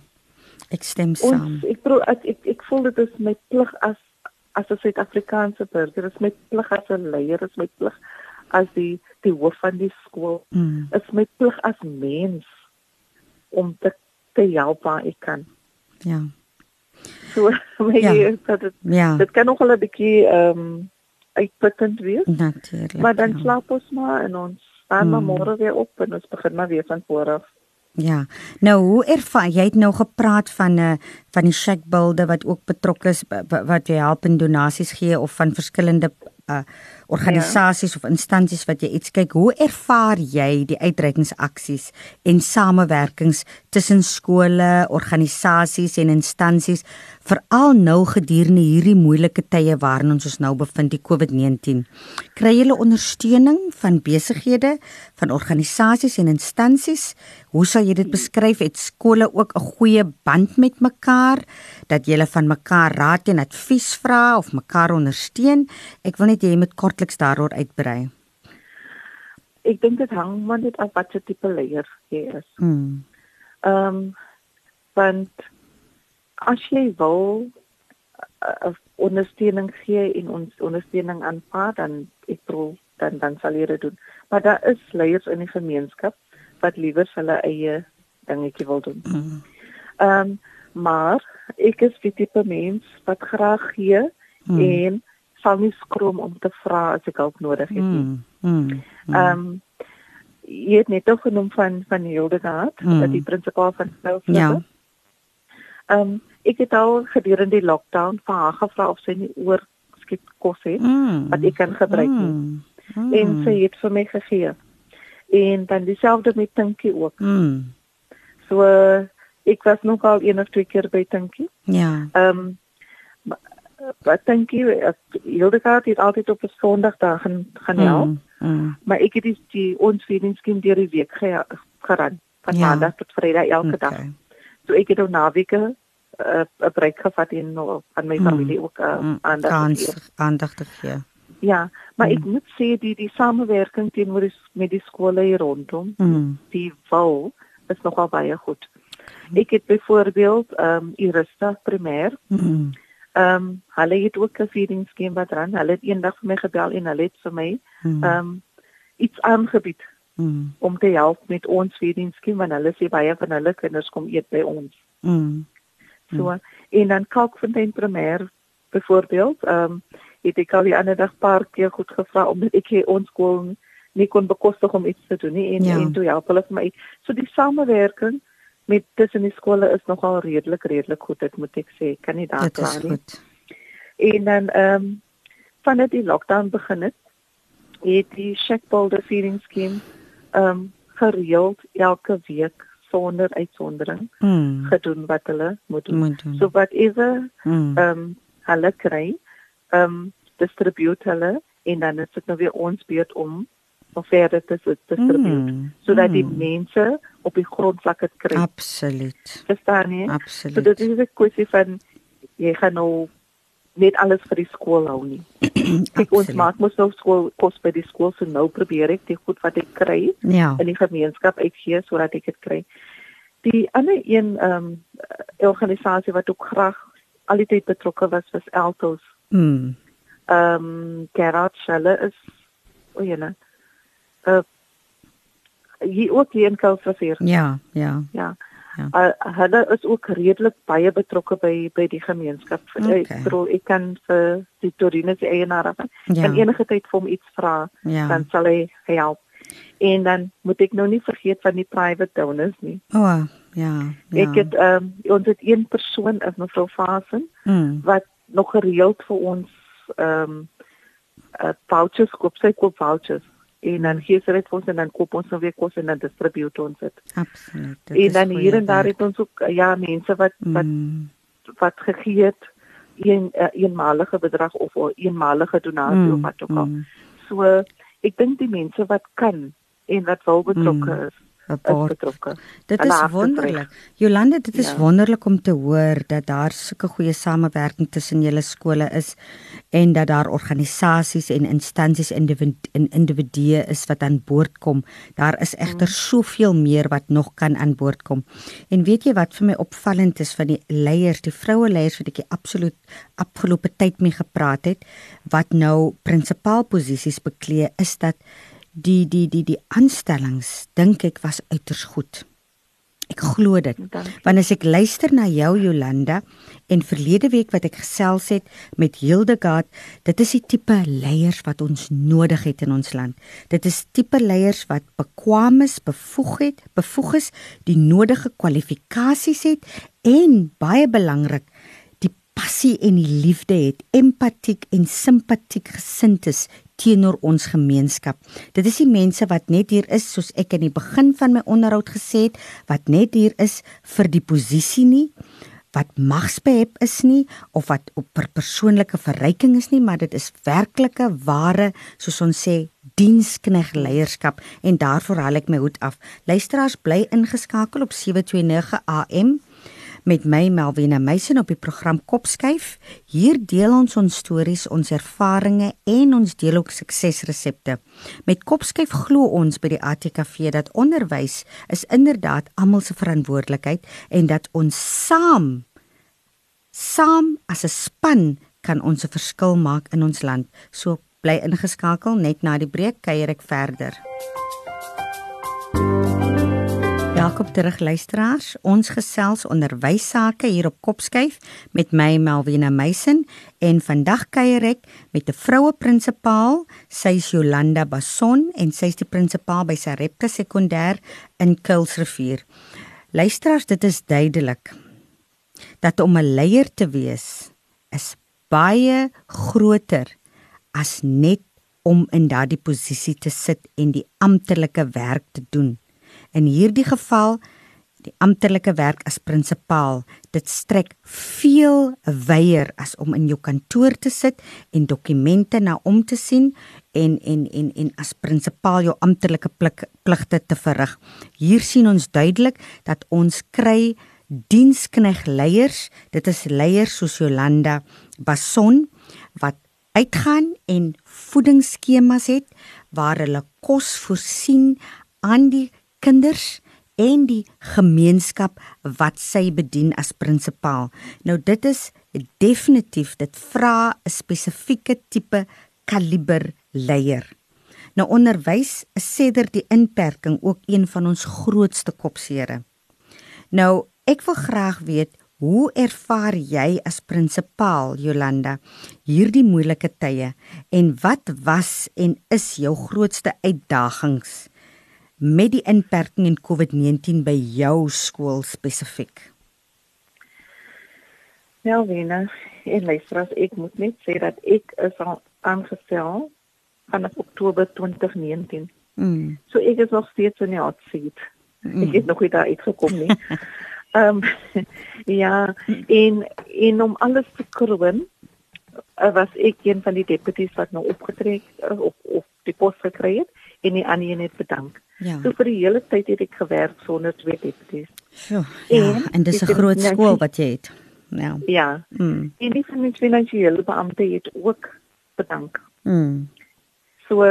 Ek stem saam. Ons ek bedoel ek ek, ek voel dit is my plig as as 'n Suid-Afrikaanse burger, dit is my plig as 'n leier, dit is my plig as die die hoof van die skool, Mm. dit is my plig as mens om te te help waar ek kan. Ja. (laughs) So my Ja. dat dit Ja. dit kan nog wel 'n bietjie ehm um, uitputtend wees. Natuurlik. Maar dan ja. slaap ons maar en ons staan maar Mm. môre weer op en ons begin maar weer van voor af. Ja. Nou hoe ervaar jy het nou gepraat van 'n uh, van die shackbuilder wat ook betrokke is wat jy help en donasies gee of van verskillende uh, organisasies ja. of instansies wat jy iets kyk. Hoe ervaar jy die uitreikingsaksies en samewerkings tussen skole, organisasies en instansies veral nou gedurende hierdie moeilike tye waarin ons ons nou bevind die COVID-19? Kry julle ondersteuning van besighede, van organisasies en instansies? Hoe sal jy dit beskryf? Het skole ook 'n goeie band met mekaar dat julle van mekaar raad en advies vra of mekaar ondersteun? Ek wil net hê jy moet kortliks daaroor uitbrei. ek dink dit hang maar net af wat se tipe leier jy is. Mm. Ehm um, want as jy wil uh, ondersteuning gee en ons ondersteuning aanvaar dan ek bedoel dan dan sal jy dit doen. Maar daar is leiers in die gemeenskap wat liewer hulle eie dingetjie wil doen. Mm. Ehm um, maar ek is die tipe mens wat graag gee Mm. en sal nie skroom om te vra as ek hulp nodig het nie. Mm. Mm. Ehm um, jy het net ook genoem van van Hildegard, Mm. mm. die prinsipaal van Snowflake. Ja. Ehm um, ek het al gedurende die lockdown vir haar gevra of sy nie oorskiet kos het Mm. wat ek kan gebruik nie. Mm. Mm. En sy het vir my gegee. En dan dieselfde met Tinkie ook. Mm. So ek was nog al een of twee keer by Tinkie. Ja. Ehm um, wat Tinkie Hildegard het altyd op 'n Sondag daar gaan gaan help. Mm. Mm. Maar ek het die, die ons feedingskiem deur die week ge, geran van Ja. maandag tot vrydag elke okay. dag. So ek het op naweke eh, 'n uh, breek gevat en nog aan my Mm. familie ook uh, Mm. aandag Kans aandag te gee. Ja, maar Mm. ek moet sê die die samewerking teenoor die, met die skole hier rondom, Mm. die wou is nogal baie goed. Ek het byvoorbeeld ehm um, Irista primêr, Mm. Ehm um, hulle het ook 'n feedingskiem wat ran. Hulle het eendag vir my gebel en hulle het vir my Mm. ehm um, iets aangebied Mm. om te help met ons feedingskiem want hulle sê baie van hulle kinders kom eet by ons. Mm. So en dan Kalkfontein primêr byvoorbeeld, ehm um, het ek al die ander dag paar keer goed gevra omdat ek hier ons skool nie kon bekostig om iets te doen nie en Ja. en toe help hulle vir my. So die samewerking met tussen die skole is nogal redelik redelik goed, dit moet ek sê. Ek Kan nie daar kla nie. goed. En dan ehm um, vandat die lockdown begin het, het die Shackboulder feeding scheme ehm um, gereeld elke week sonder uitsondering Mm. gedoen wat hulle moet doen. Moet doen. So whatever Mm. ehm um, hulle kry, ehm um, distribute hulle en dan is dit nou weer ons beurt om nog verder te s- distribute Mm. sodat die Mm. mense op die grondvlak dit kry. Absoluut. Verstaan jy? So Absoluut. dit is 'n kwessie van jy gaan nou net alles vir die skool hou nie. (clears throat) Kyk ons maak mos nou skool kos by die skool so nou probeer ek die goed wat ek kry Ja. in die gemeenskap uitgee sodat ek dit kry. Die ander een ehm um, organisasie wat ook graag al die tyd betrokke was was Altos. Mm. Ehm um, Gerard Schelle is o jene. Uh hier ook hier in Kaapstad. Ja, ja. Ja. Ja. Uh, hulle is ook redelik baie betrokke by by die gemeenskap. Okay. Ek bedoel ek kan vir die Torino se eienaar af. Ja. En enige tyd vir hom iets vra, Ja. dan sal hy help. En dan moet ek nou nie vergeet van die private donors nie. O, oh, ja. ja. Ek het um, ons het een persoon is mevrou Fasen mm. wat nog gereeld vir ons ehm um, uh, vouchers koop, sy koop vouchers en dan gee sy dit vir ons en dan koop ons nou weer kos en dan distribute ons dit. Absoluut. En dan hier en daar het ons ook ja mense wat wat Mm. wat gegee het een uh, eenmalige bedrag of 'n eenmalige donasie Mm, of wat ook al. mm. So ek dink die mense wat kan en wat wil betrokke Mm. is, Rapport. betrokke. Dit is wonderlik. Jolande, dit is Ja. wonderlik om te hoor dat daar sulke goeie samewerking tussen julle skole is en dat daar organisasies en instansies individu en individue is wat aan boord kom. Daar is egter Mm. soveel meer wat nog kan aan boord kom. En weet jy wat vir my opvallend is van die leiers, die vroue leiers wat ek absoluut afgelope tyd mee gepraat het wat nou prinsipaalposisies beklee is dat die die die die aanstellings dink ek was uiters goed. Ek glo dit. Want as ek luister na jou Jolanda en verlede week wat ek gesels het met Hildegard, dit is die tipe leiers wat ons nodig het in ons land. Dit is tipe leiers wat bekwame is, bevoeg het, bevoeg is, die nodige kwalifikasies het en baie belangrik, die passie en die liefde het, empatiek en simpatiek gesind is teenoor ons gemeenskap. Dit is die mense wat net hier is soos ek in die begin van my onderhoud gesê het, wat net hier is vir die posisie nie, wat magsbehep is nie of wat op per persoonlike verryking is nie, maar dit is werklike ware, soos ons sê, dienskneg leierskap en daarvoor haal ek my hoed af. Luisteraars bly ingeskakel op 729 AM met my Melvina Meisen op die program Kopskuif. Hier deel ons ons stories, ons ervarings en ons deel ook suksesresepte. Met Kopskuif glo ons by die ATKV dat onderwys is inderdaad almal se verantwoordelikheid en dat ons saam saam as 'n span kan ons 'n verskil maak in ons land. So bly ingeskakel net na die breek kuier ek verder. Welkom terug luisteraars. Ons gesels onderwys sake hier op Kopskyf met my Melvina Meisen en vandag kuier ek met 'n vroue prinsipaal, sy is Jolanda Bason en sy is die prinsipaal by Sarepta Sekondêr in Kuilsrivier. Luisteraars, dit is duidelik dat om 'n leier te wees is baie groter as net om in daardie posisie te sit en die amptelike werk te doen. In hierdie geval die amptelike werk as prinsipaal, dit strek veel wyer as om in jou kantoor te sit en dokumente na om te sien en en en en as prinsipaal jou amptelike pligte te verrig. Hier sien ons duidelik dat ons kry dienskneg leiers, dit is leiers soos Jolanda Bason wat uitgaan en voedingsskemas het waar hulle kos voorsien aan die kinders en die gemeenskap wat sy bedien as prinsipaal. Nou dit is definitief dit vra 'n spesifieke tipe kaliber leier. Nou onderwys is sedert die inperking ook een van ons grootste kopsere. Nou Ek wil graag weet hoe ervaar jy as prinsipaal Jolanda hierdie moeilike tye en wat was en is jou grootste uitdagings met die inperking en COVID-19 by jou skool spesifiek? Ja, Venus, en luister, ek moet net sê dat ek is al aangestel vanaf Oktober 2019. Mm. So ek is nog steeds in die hot seat. Mm. Ek het nog nie daar uitgekom nie. (laughs) Ehm um, ja, en en om alles te kroon, uh, was ek een van die deputies wat nou opgetrek uh, op op die pos gekry het en die ander net bedank. Ja. So vir die hele tyd het ek gewerk sonder twee deputies. Ja, ja en, en dis 'n groot skool wat jy het. Ja. Ja. Mm. En die finansiële beampte het ook bedank. Mm. So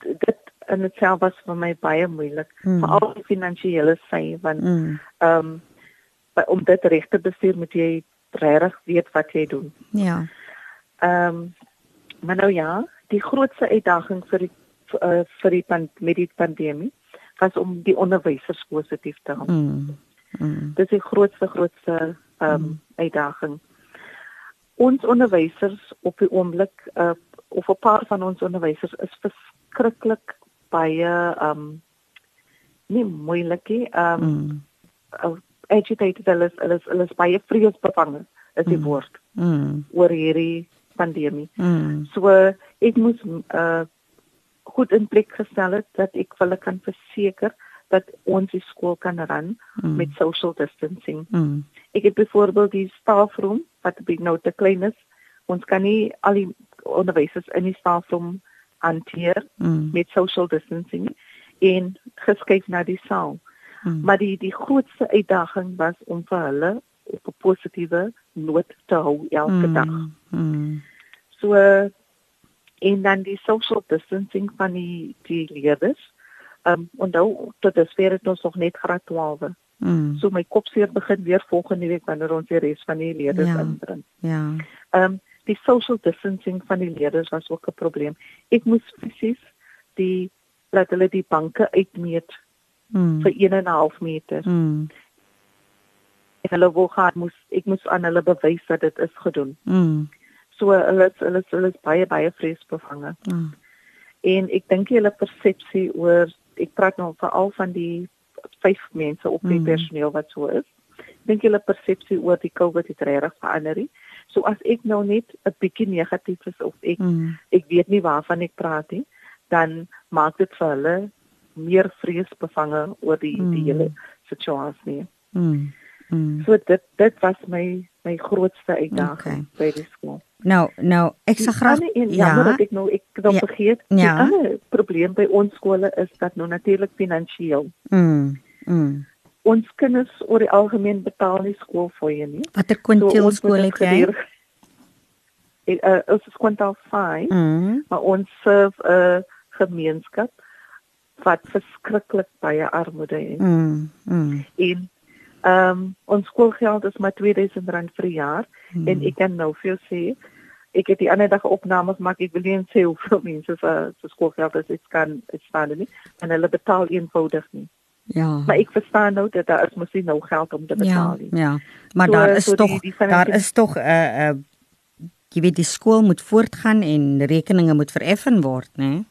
dit en dit self was vir my baie moeilik, mm. veral die finansiële sy want mm. ehm mm. um, om dit reg te bestuur moet jy regtig weet wat jy doen. Ja. Ehm um, maar nou ja, die grootste uitdaging vir die uh, vir die pand, met die pandemie was om die onderwysers positief te hou. Mm. Mm. Dit is die grootste grootste ehm um, mm. uitdaging. Ons onderwysers op die oomblik uh, of 'n paar van ons onderwysers is verskriklik baie ehm um, nie moeilik nie. Ehm um, mm. uh, agitated hulle is hulle is hulle is baie vreesbevange is die mm. woord mm. oor hierdie pandemie. Mm. So ek moet uh goed in plek gestel het dat ek hulle kan verseker dat ons die skool kan ran mm. met social distancing. Mm. Ek het byvoorbeeld die stafroom wat by nou te klein is. Ons kan nie al die onderwysers in die stafroom hanteer mm. met social distancing en geskuif na die saal. Hmm. Maar die die grootste uitdaging was om vir hulle op 'n positiewe noot te hou elke hmm. dag. Hmm. So en dan die social distancing van die die leerders. Ehm um, en nou tot dusver het ons nog net graad 12. Mm. So my kop seer begin weer volgende week wanneer ons die res van die leerders ja. inbring. Ja. Ehm um, die social distancing van die leerders was ook 'n probleem. Ek moes presies die laat hulle die banke uitmeet mm. vir 1 en 'n half meter. Mm. En hulle wou gaan moes ek moes aan hulle bewys dat dit is gedoen. Mm. So hulle hulle hulle is baie baie vreesbevange. Mm. En ek dink hulle persepsie oor ek praat nou veral van die vyf mense op die mm. personeel wat so is. Dink hulle persepsie oor die COVID het regtig verander. So as ek nou net 'n bietjie negatief is of ek mm. ek weet nie waarvan ek praat nie, dan maak dit vir hulle meer vreesbevange oor die mm. die hele situasie. Mm. Mm. So dit dit was my my grootste uitdaging okay. by die skool. Nou nou ek sê graag en ja, maar dat ek nou ek dan ja, vergeet ja. die ander probleem by ons skole is dat nou natuurlik finansiëel. Mm. Mm. ons kinders oor die algemeen betaal nie skoolfooie nie. Watter kwintielskool het jy? Dit uh, (laughs) is kwintiel 5. Mm. Maar ons serve 'n uh, gemeenskap wat verskriklik baie armoede het. Mm. mm. En ehm um, ons skoolgeld is maar R2000 vir 'n jaar mm. en ek kan nou vir jou sê ek het die ander dag opnames maak ek wil nie sê hoeveel mense vir vir skoolgeld is dit kan dit staan nie en hulle betaal eenvoudig nie. Ja. Maar ek verstaan nou dat daar is mos nie nou geld om te betaal nie. Ja. ja. Maar so, daar is so tog daar is tog 'n uh, uh, jy weet die skool moet voortgaan en rekeninge moet vereffen word, né? Nee?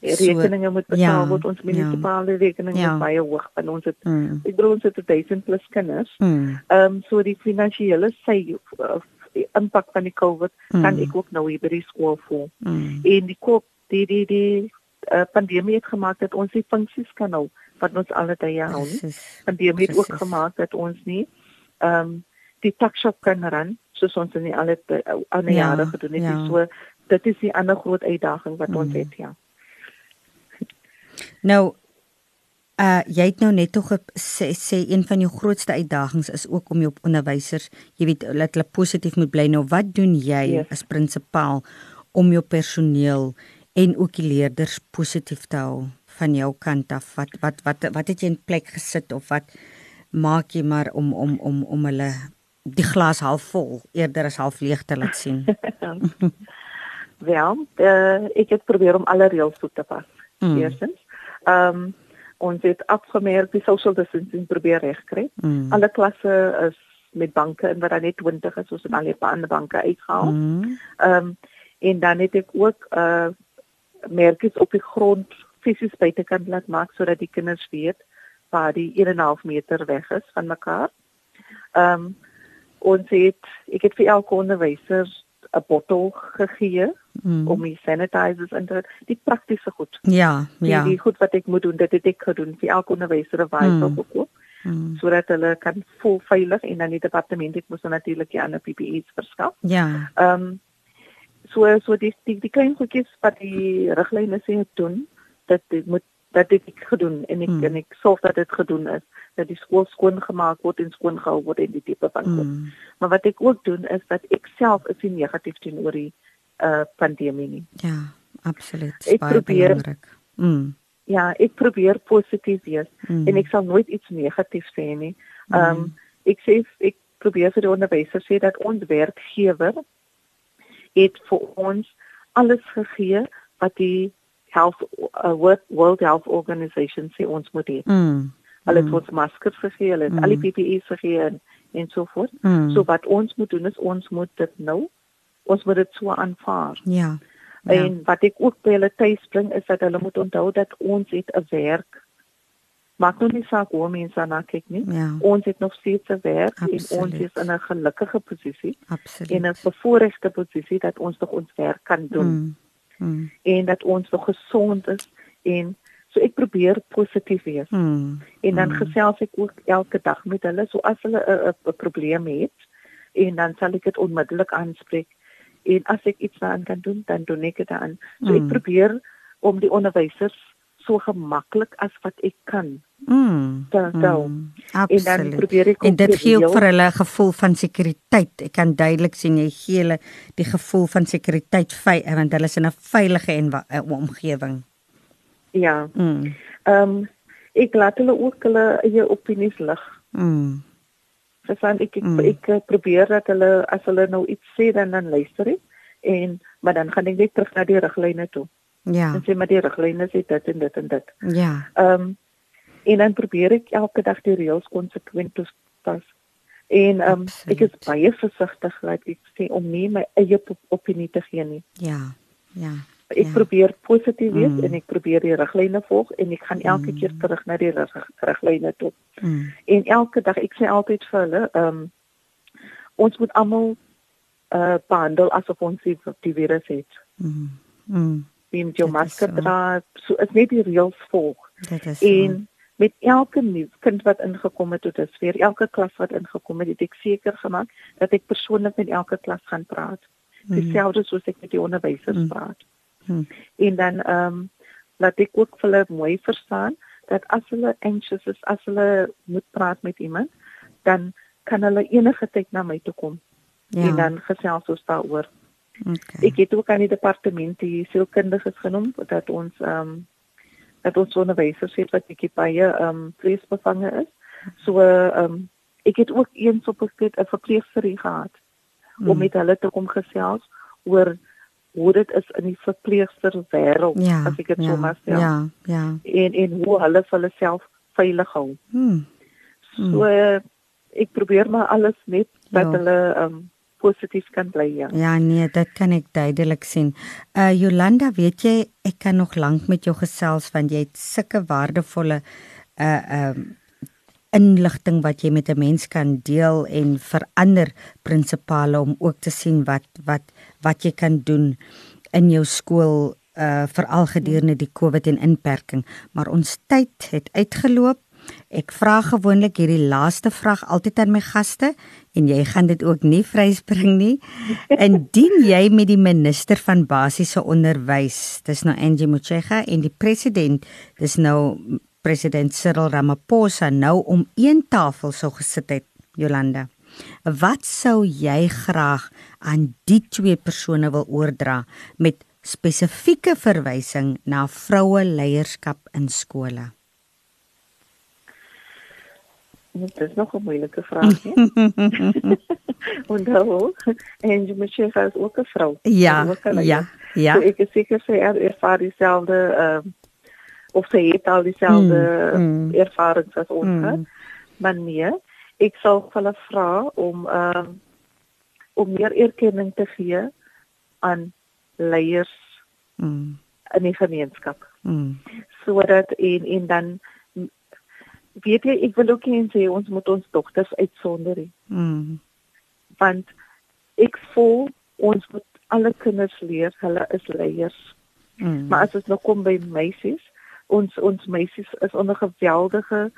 Rekeninge moet betaal ja, word ons munisipale ja, rekeninge ja. is baie hoog en ons het mm. ek bedoel ons het 1000 plus kinders. Mm. Ehm mm. um, so die finansiële sy uh, die impak van die COVID mm. kan ek ook nou hier by die skool voel. Mm. En die kop die die die uh, pandemie het gemaak dat ons die funksies kan hou wat ons alle tye hou. Pandemie het ook gemaak dat ons nie ehm um, die takshop kan ran soos ons in die alle ander ja, jare gedoen het. Ja. So dit is die ander groot uitdaging wat mm. ons het ja. Nou uh jy het nou net tog sê, sê een van jou grootste uitdagings is ook om jou onderwysers, jy weet, laat hulle positief moet bly. Nou wat doen jy yes. as prinsipaal om jou personeel en ook die leerders positief te hou van jou kant af? Wat wat wat wat het jy in plek gesit of wat maak jy maar om om om om hulle die glas half vol eerder as half leeg te laat sien? (laughs) Wel, uh, ek het probeer om alle reëls toe te pas. Mm. Eerstens Ehm um, ons het afgemerk die social distancing probeer regkry. Mm. Alle klasse is met banke en wat dan net 20 is, ons het al 'n paar ander banke uitgehaal. Mm. Ehm um, en dan het ek ook uh merkies op die grond fisies buitekant laat maak sodat die kinders weet waar die 1.5 meter weg is van mekaar. Ehm um, ons het ek het vir elke onderwyser 'n bottel gegee mm. om die sanitizers in te die praktiese goed. Ja, ja. Die, die goed wat ek moet doen, dit het ek gedoen vir elke onderwyser of wyse mm. gekoop. Mm. sodat hulle kan voel veilig en dan die departement het mos natuurlik die ander PPE's verskaf. Ja. Ehm um, so so die die, die klein goedjies wat die riglyne sê doen, dat dit moet dat dit ek gedoen en ek mm. en ek sorg dat dit gedoen is dat die skool skoon gemaak word en skoon gehou word en die tipe van goed. Mm. Maar wat ek ook doen is dat ek self is nie negatief teenoor die uh pandemie nie. Ja, absoluut. Ek baie probeer, belangrik. Mm. Ja, ek probeer positief wees Mm. en ek sal nooit iets negatief sê nie. Ehm um, ek sê ek probeer vir die onderwysers sê dat ons werkgewer het vir ons alles gegee wat die health uh, world health organization sê ons moet hê. Mm. Hulle het ons maskers gegee, hulle het Mm. al die PPE's gegee en, en so voort. Mm. So wat ons moet doen is ons moet dit nou ons moet dit so aanvaar. Ja. Ja. En wat ek ook by hulle tuis bring is dat hulle moet onthou dat ons het 'n werk. Maak nou nie saak hoe mense daarna kyk nie. Ja. Ons het nog steeds 'n werk Absoluut. en ons is in 'n gelukkige posisie Absoluut. en 'n bevoordeelde posisie dat ons nog ons werk kan doen Mm. Mm. en dat ons nog gesond is en so ek probeer positief wees. Mm. En dan Mm. gesels ek ook elke dag met hulle so as hulle 'n 'n probleem het en dan sal ek dit onmiddellik aanspreek. En as ek iets daaraan kan doen, dan doen ek dit aan. So ek Mm. probeer om die onderwysers so gemaklik as wat ek kan Mm. te hou. Mm. En dan Absoluut. probeer ek En dit die gee ook vir hulle 'n gevoel van sekuriteit. Ek kan duidelik sien jy gee hulle die gevoel van sekuriteit vy want hulle is in 'n veilige en uh, omgewing. Ja. Mm. Ehm um, ek laat hulle ook hulle eie opinies lig. Mm. Verstaan ek ek, Mm. ek eh, probeer dat hulle as hulle nou iets sê dan dan luister ek en maar dan gaan ek net terug na die riglyne toe. Ja. En sê maar die riglyne sê dit en dit en dit. Ja. Ehm um, en dan probeer ek elke dag die reëls konsekwent toepas. En um, ek is baie versigtig laat ek sê om nie my eie op- opinie te gee nie. Ja. Ja. Ek ja. probeer positief wees Mm. en ek probeer die riglyne volg en ek gaan elke keer terug na die rig- riglyne toe. Mm. En elke dag ek sê altyd vir hulle, ehm um, ons moet almal uh behandel asof ons die, die virus het. Mm. Mm. Wie met jou masker so. dra, so is net die reëls volg. Dit is En met elke nuwe kind wat ingekom het tot dusver, elke klas wat ingekom het, het ek seker gemaak dat ek persoonlik met elke klas gaan praat. Dieselfde soos ek met die onderwysers Mm. praat. Mm. En dan ehm um, laat ek ook vir hulle mooi verstaan dat as hulle anxious is, as hulle moet praat met iemand, dan kan hulle enige tyd na my toe kom. Ja. En dan gesels ons daaroor. Okay. Ek het ook aan die departement die sielkundiges genoem dat ons ehm um, dat ons onderwysers het wat ek baie ehm um, vreesbevange is. So ehm um, ek het ook eens op 'n verpleegsterie gehad mm. om met hulle te kom gesels oor hoe dit is in die verpleegster wêreld ja, as ek dit ja, so maar sê. Ja, ja. En en hoe hulle vir hulle self veilig hou. Mm. So uh, ek probeer maar alles net dat ja. hulle um positief kan bly ja. Ja nee, dit kan ek duidelik sien. Uh Jolanda, weet jy, ek kan nog lank met jou gesels want jy het sulke waardevolle uh um inligting wat jy met 'n mens kan deel en verander prinsipale om ook te sien wat wat wat jy kan doen in jou skool uh veral gedurende die COVID en inperking maar ons tyd het uitgeloop ek vra gewoonlik hierdie laaste vraag altyd aan my gaste en jy gaan dit ook nie vryspring nie indien jy met die minister van basiese onderwys dis nou Angie Motshega en die president dis nou president Cyril Ramaphosa nou om een tafel sou gesit het, Jolanda. Wat sou jy graag aan die twee persone wil oordra met spesifieke verwysing na vroue leierskap in skole? Dit is nog 'n moeilike vraag, hè? (laughs) en dan, en jy moet sê as ook 'n vrou. Ja, ja, ja. So ek is seker sy ervaar dieselfde ehm uh, of sy het al dieselfde mm, mm. ervarings as ons mm. Maar nee, ek sal hulle vra om ehm um, om meer erkenning te gee aan leiers mm. in die gemeenskap. Mm. Sodat en en dan weet jy ek wil ook nie sê ons moet ons dogters uitsonder nie. Mm. Want ek voel ons moet alle kinders leer hulle is leiers. Mm. Maar as dit nou kom by meisies, ons ons meisies is onder geweldige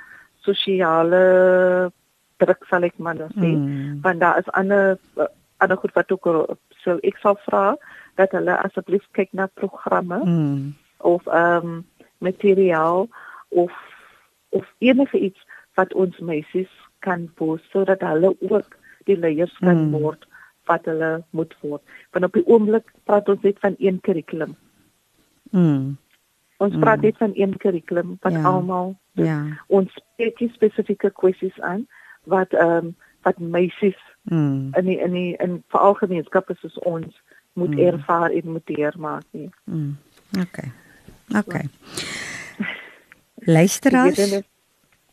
sosiale druk sal ek maar nou sê mm. want daar is ander ander goed wat ook so ek sal vra dat hulle asseblief kyk na programme mm. of ehm um, materiaal of of enige iets wat ons meisies kan pos sodat hulle ook die leiers kan mm. word wat hulle moet word want op die oomblik praat ons net van een kurrikulum mm. Ons mm. praat net van een kurrikulum wat ja. almal ja. ons spreek spesifieke kwessies aan wat ehm um, wat meisies mm. in die, in die, in veral gemeenskappe soos ons moet mm. ervaar en moet leer maak nie. Mm. OK. OK. Luisteraars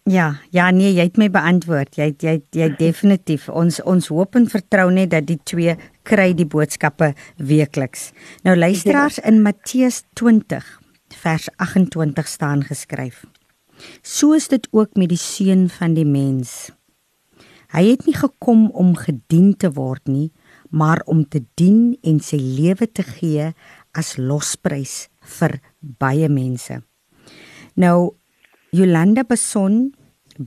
Ja, ja nee, jy het my beantwoord. Jy jy jy definitief. Ons ons hoop en vertrou net dat die twee kry die boodskappe weekliks. Nou luisteraars in Matteus 20 vers 28 staan geskryf. So is dit ook met die seun van die mens. Hy het nie gekom om gedien te word nie, maar om te dien en sy lewe te gee as losprys vir baie mense. Nou Jolanda Beson,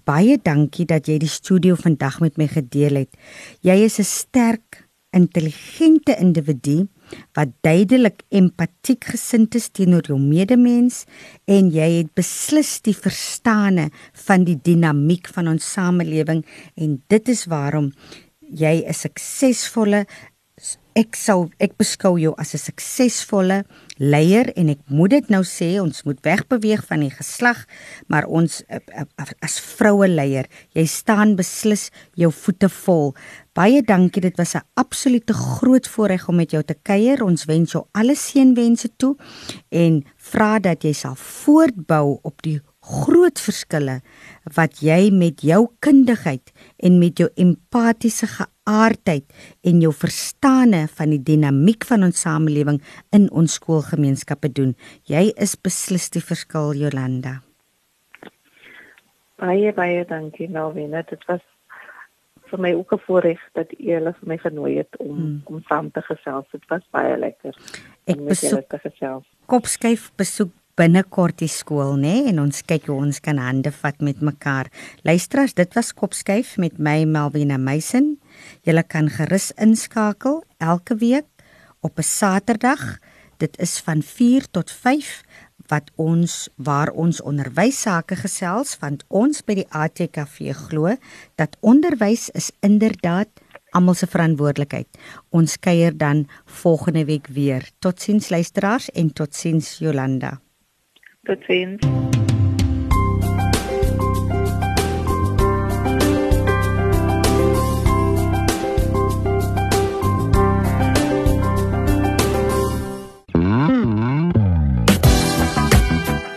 baie dankie dat jy die studio vandag met my gedeel het. Jy is 'n sterk, intelligente individu wat duidelik empatiek gesind is teenoor jou medemens en jy het beslis die verstande van die dinamiek van ons samelewing en dit is waarom jy 'n suksesvolle ek sou ek beskou jou as 'n suksesvolle leier en ek moet dit nou sê ons moet wegbeweeg van die geslag maar ons eh, eh, as vroue leier jy staan beslis jou voete vol. Baie dankie dit was 'n absolute groot voorreg om met jou te kuier. Ons wens jou alle seënwense toe en vra dat jy sal voortbou op die groot verskille wat jy met jou kundigheid en met jou empatiese geaardheid en jou verstande van die dinamiek van ons samelewing in ons skoolgemeenskappe doen. Jy is beslis die verskil Jolanda. Baie baie dankie Melvina. Dit was vir my ook 'n voorreg dat u hulle vir my genooi het om hmm. om saam te gesels. Dit was baie lekker. Ek besoek Kopskyf besoek binnekort die skool nê en ons kyk hoe ons kan hande vat met mekaar. Luisteraars, dit was Kopskyf met my Melvina Meisen. Julle kan gerus inskakel elke week op 'n Saterdag. Dit is van 4 tot 5 wat ons waar ons onderwys sake gesels want ons by die ATKV glo dat onderwys is inderdaad almal se verantwoordelikheid. Ons kuier dan volgende week weer. Totsiens luisteraars en totsiens Jolanda. Totsiens.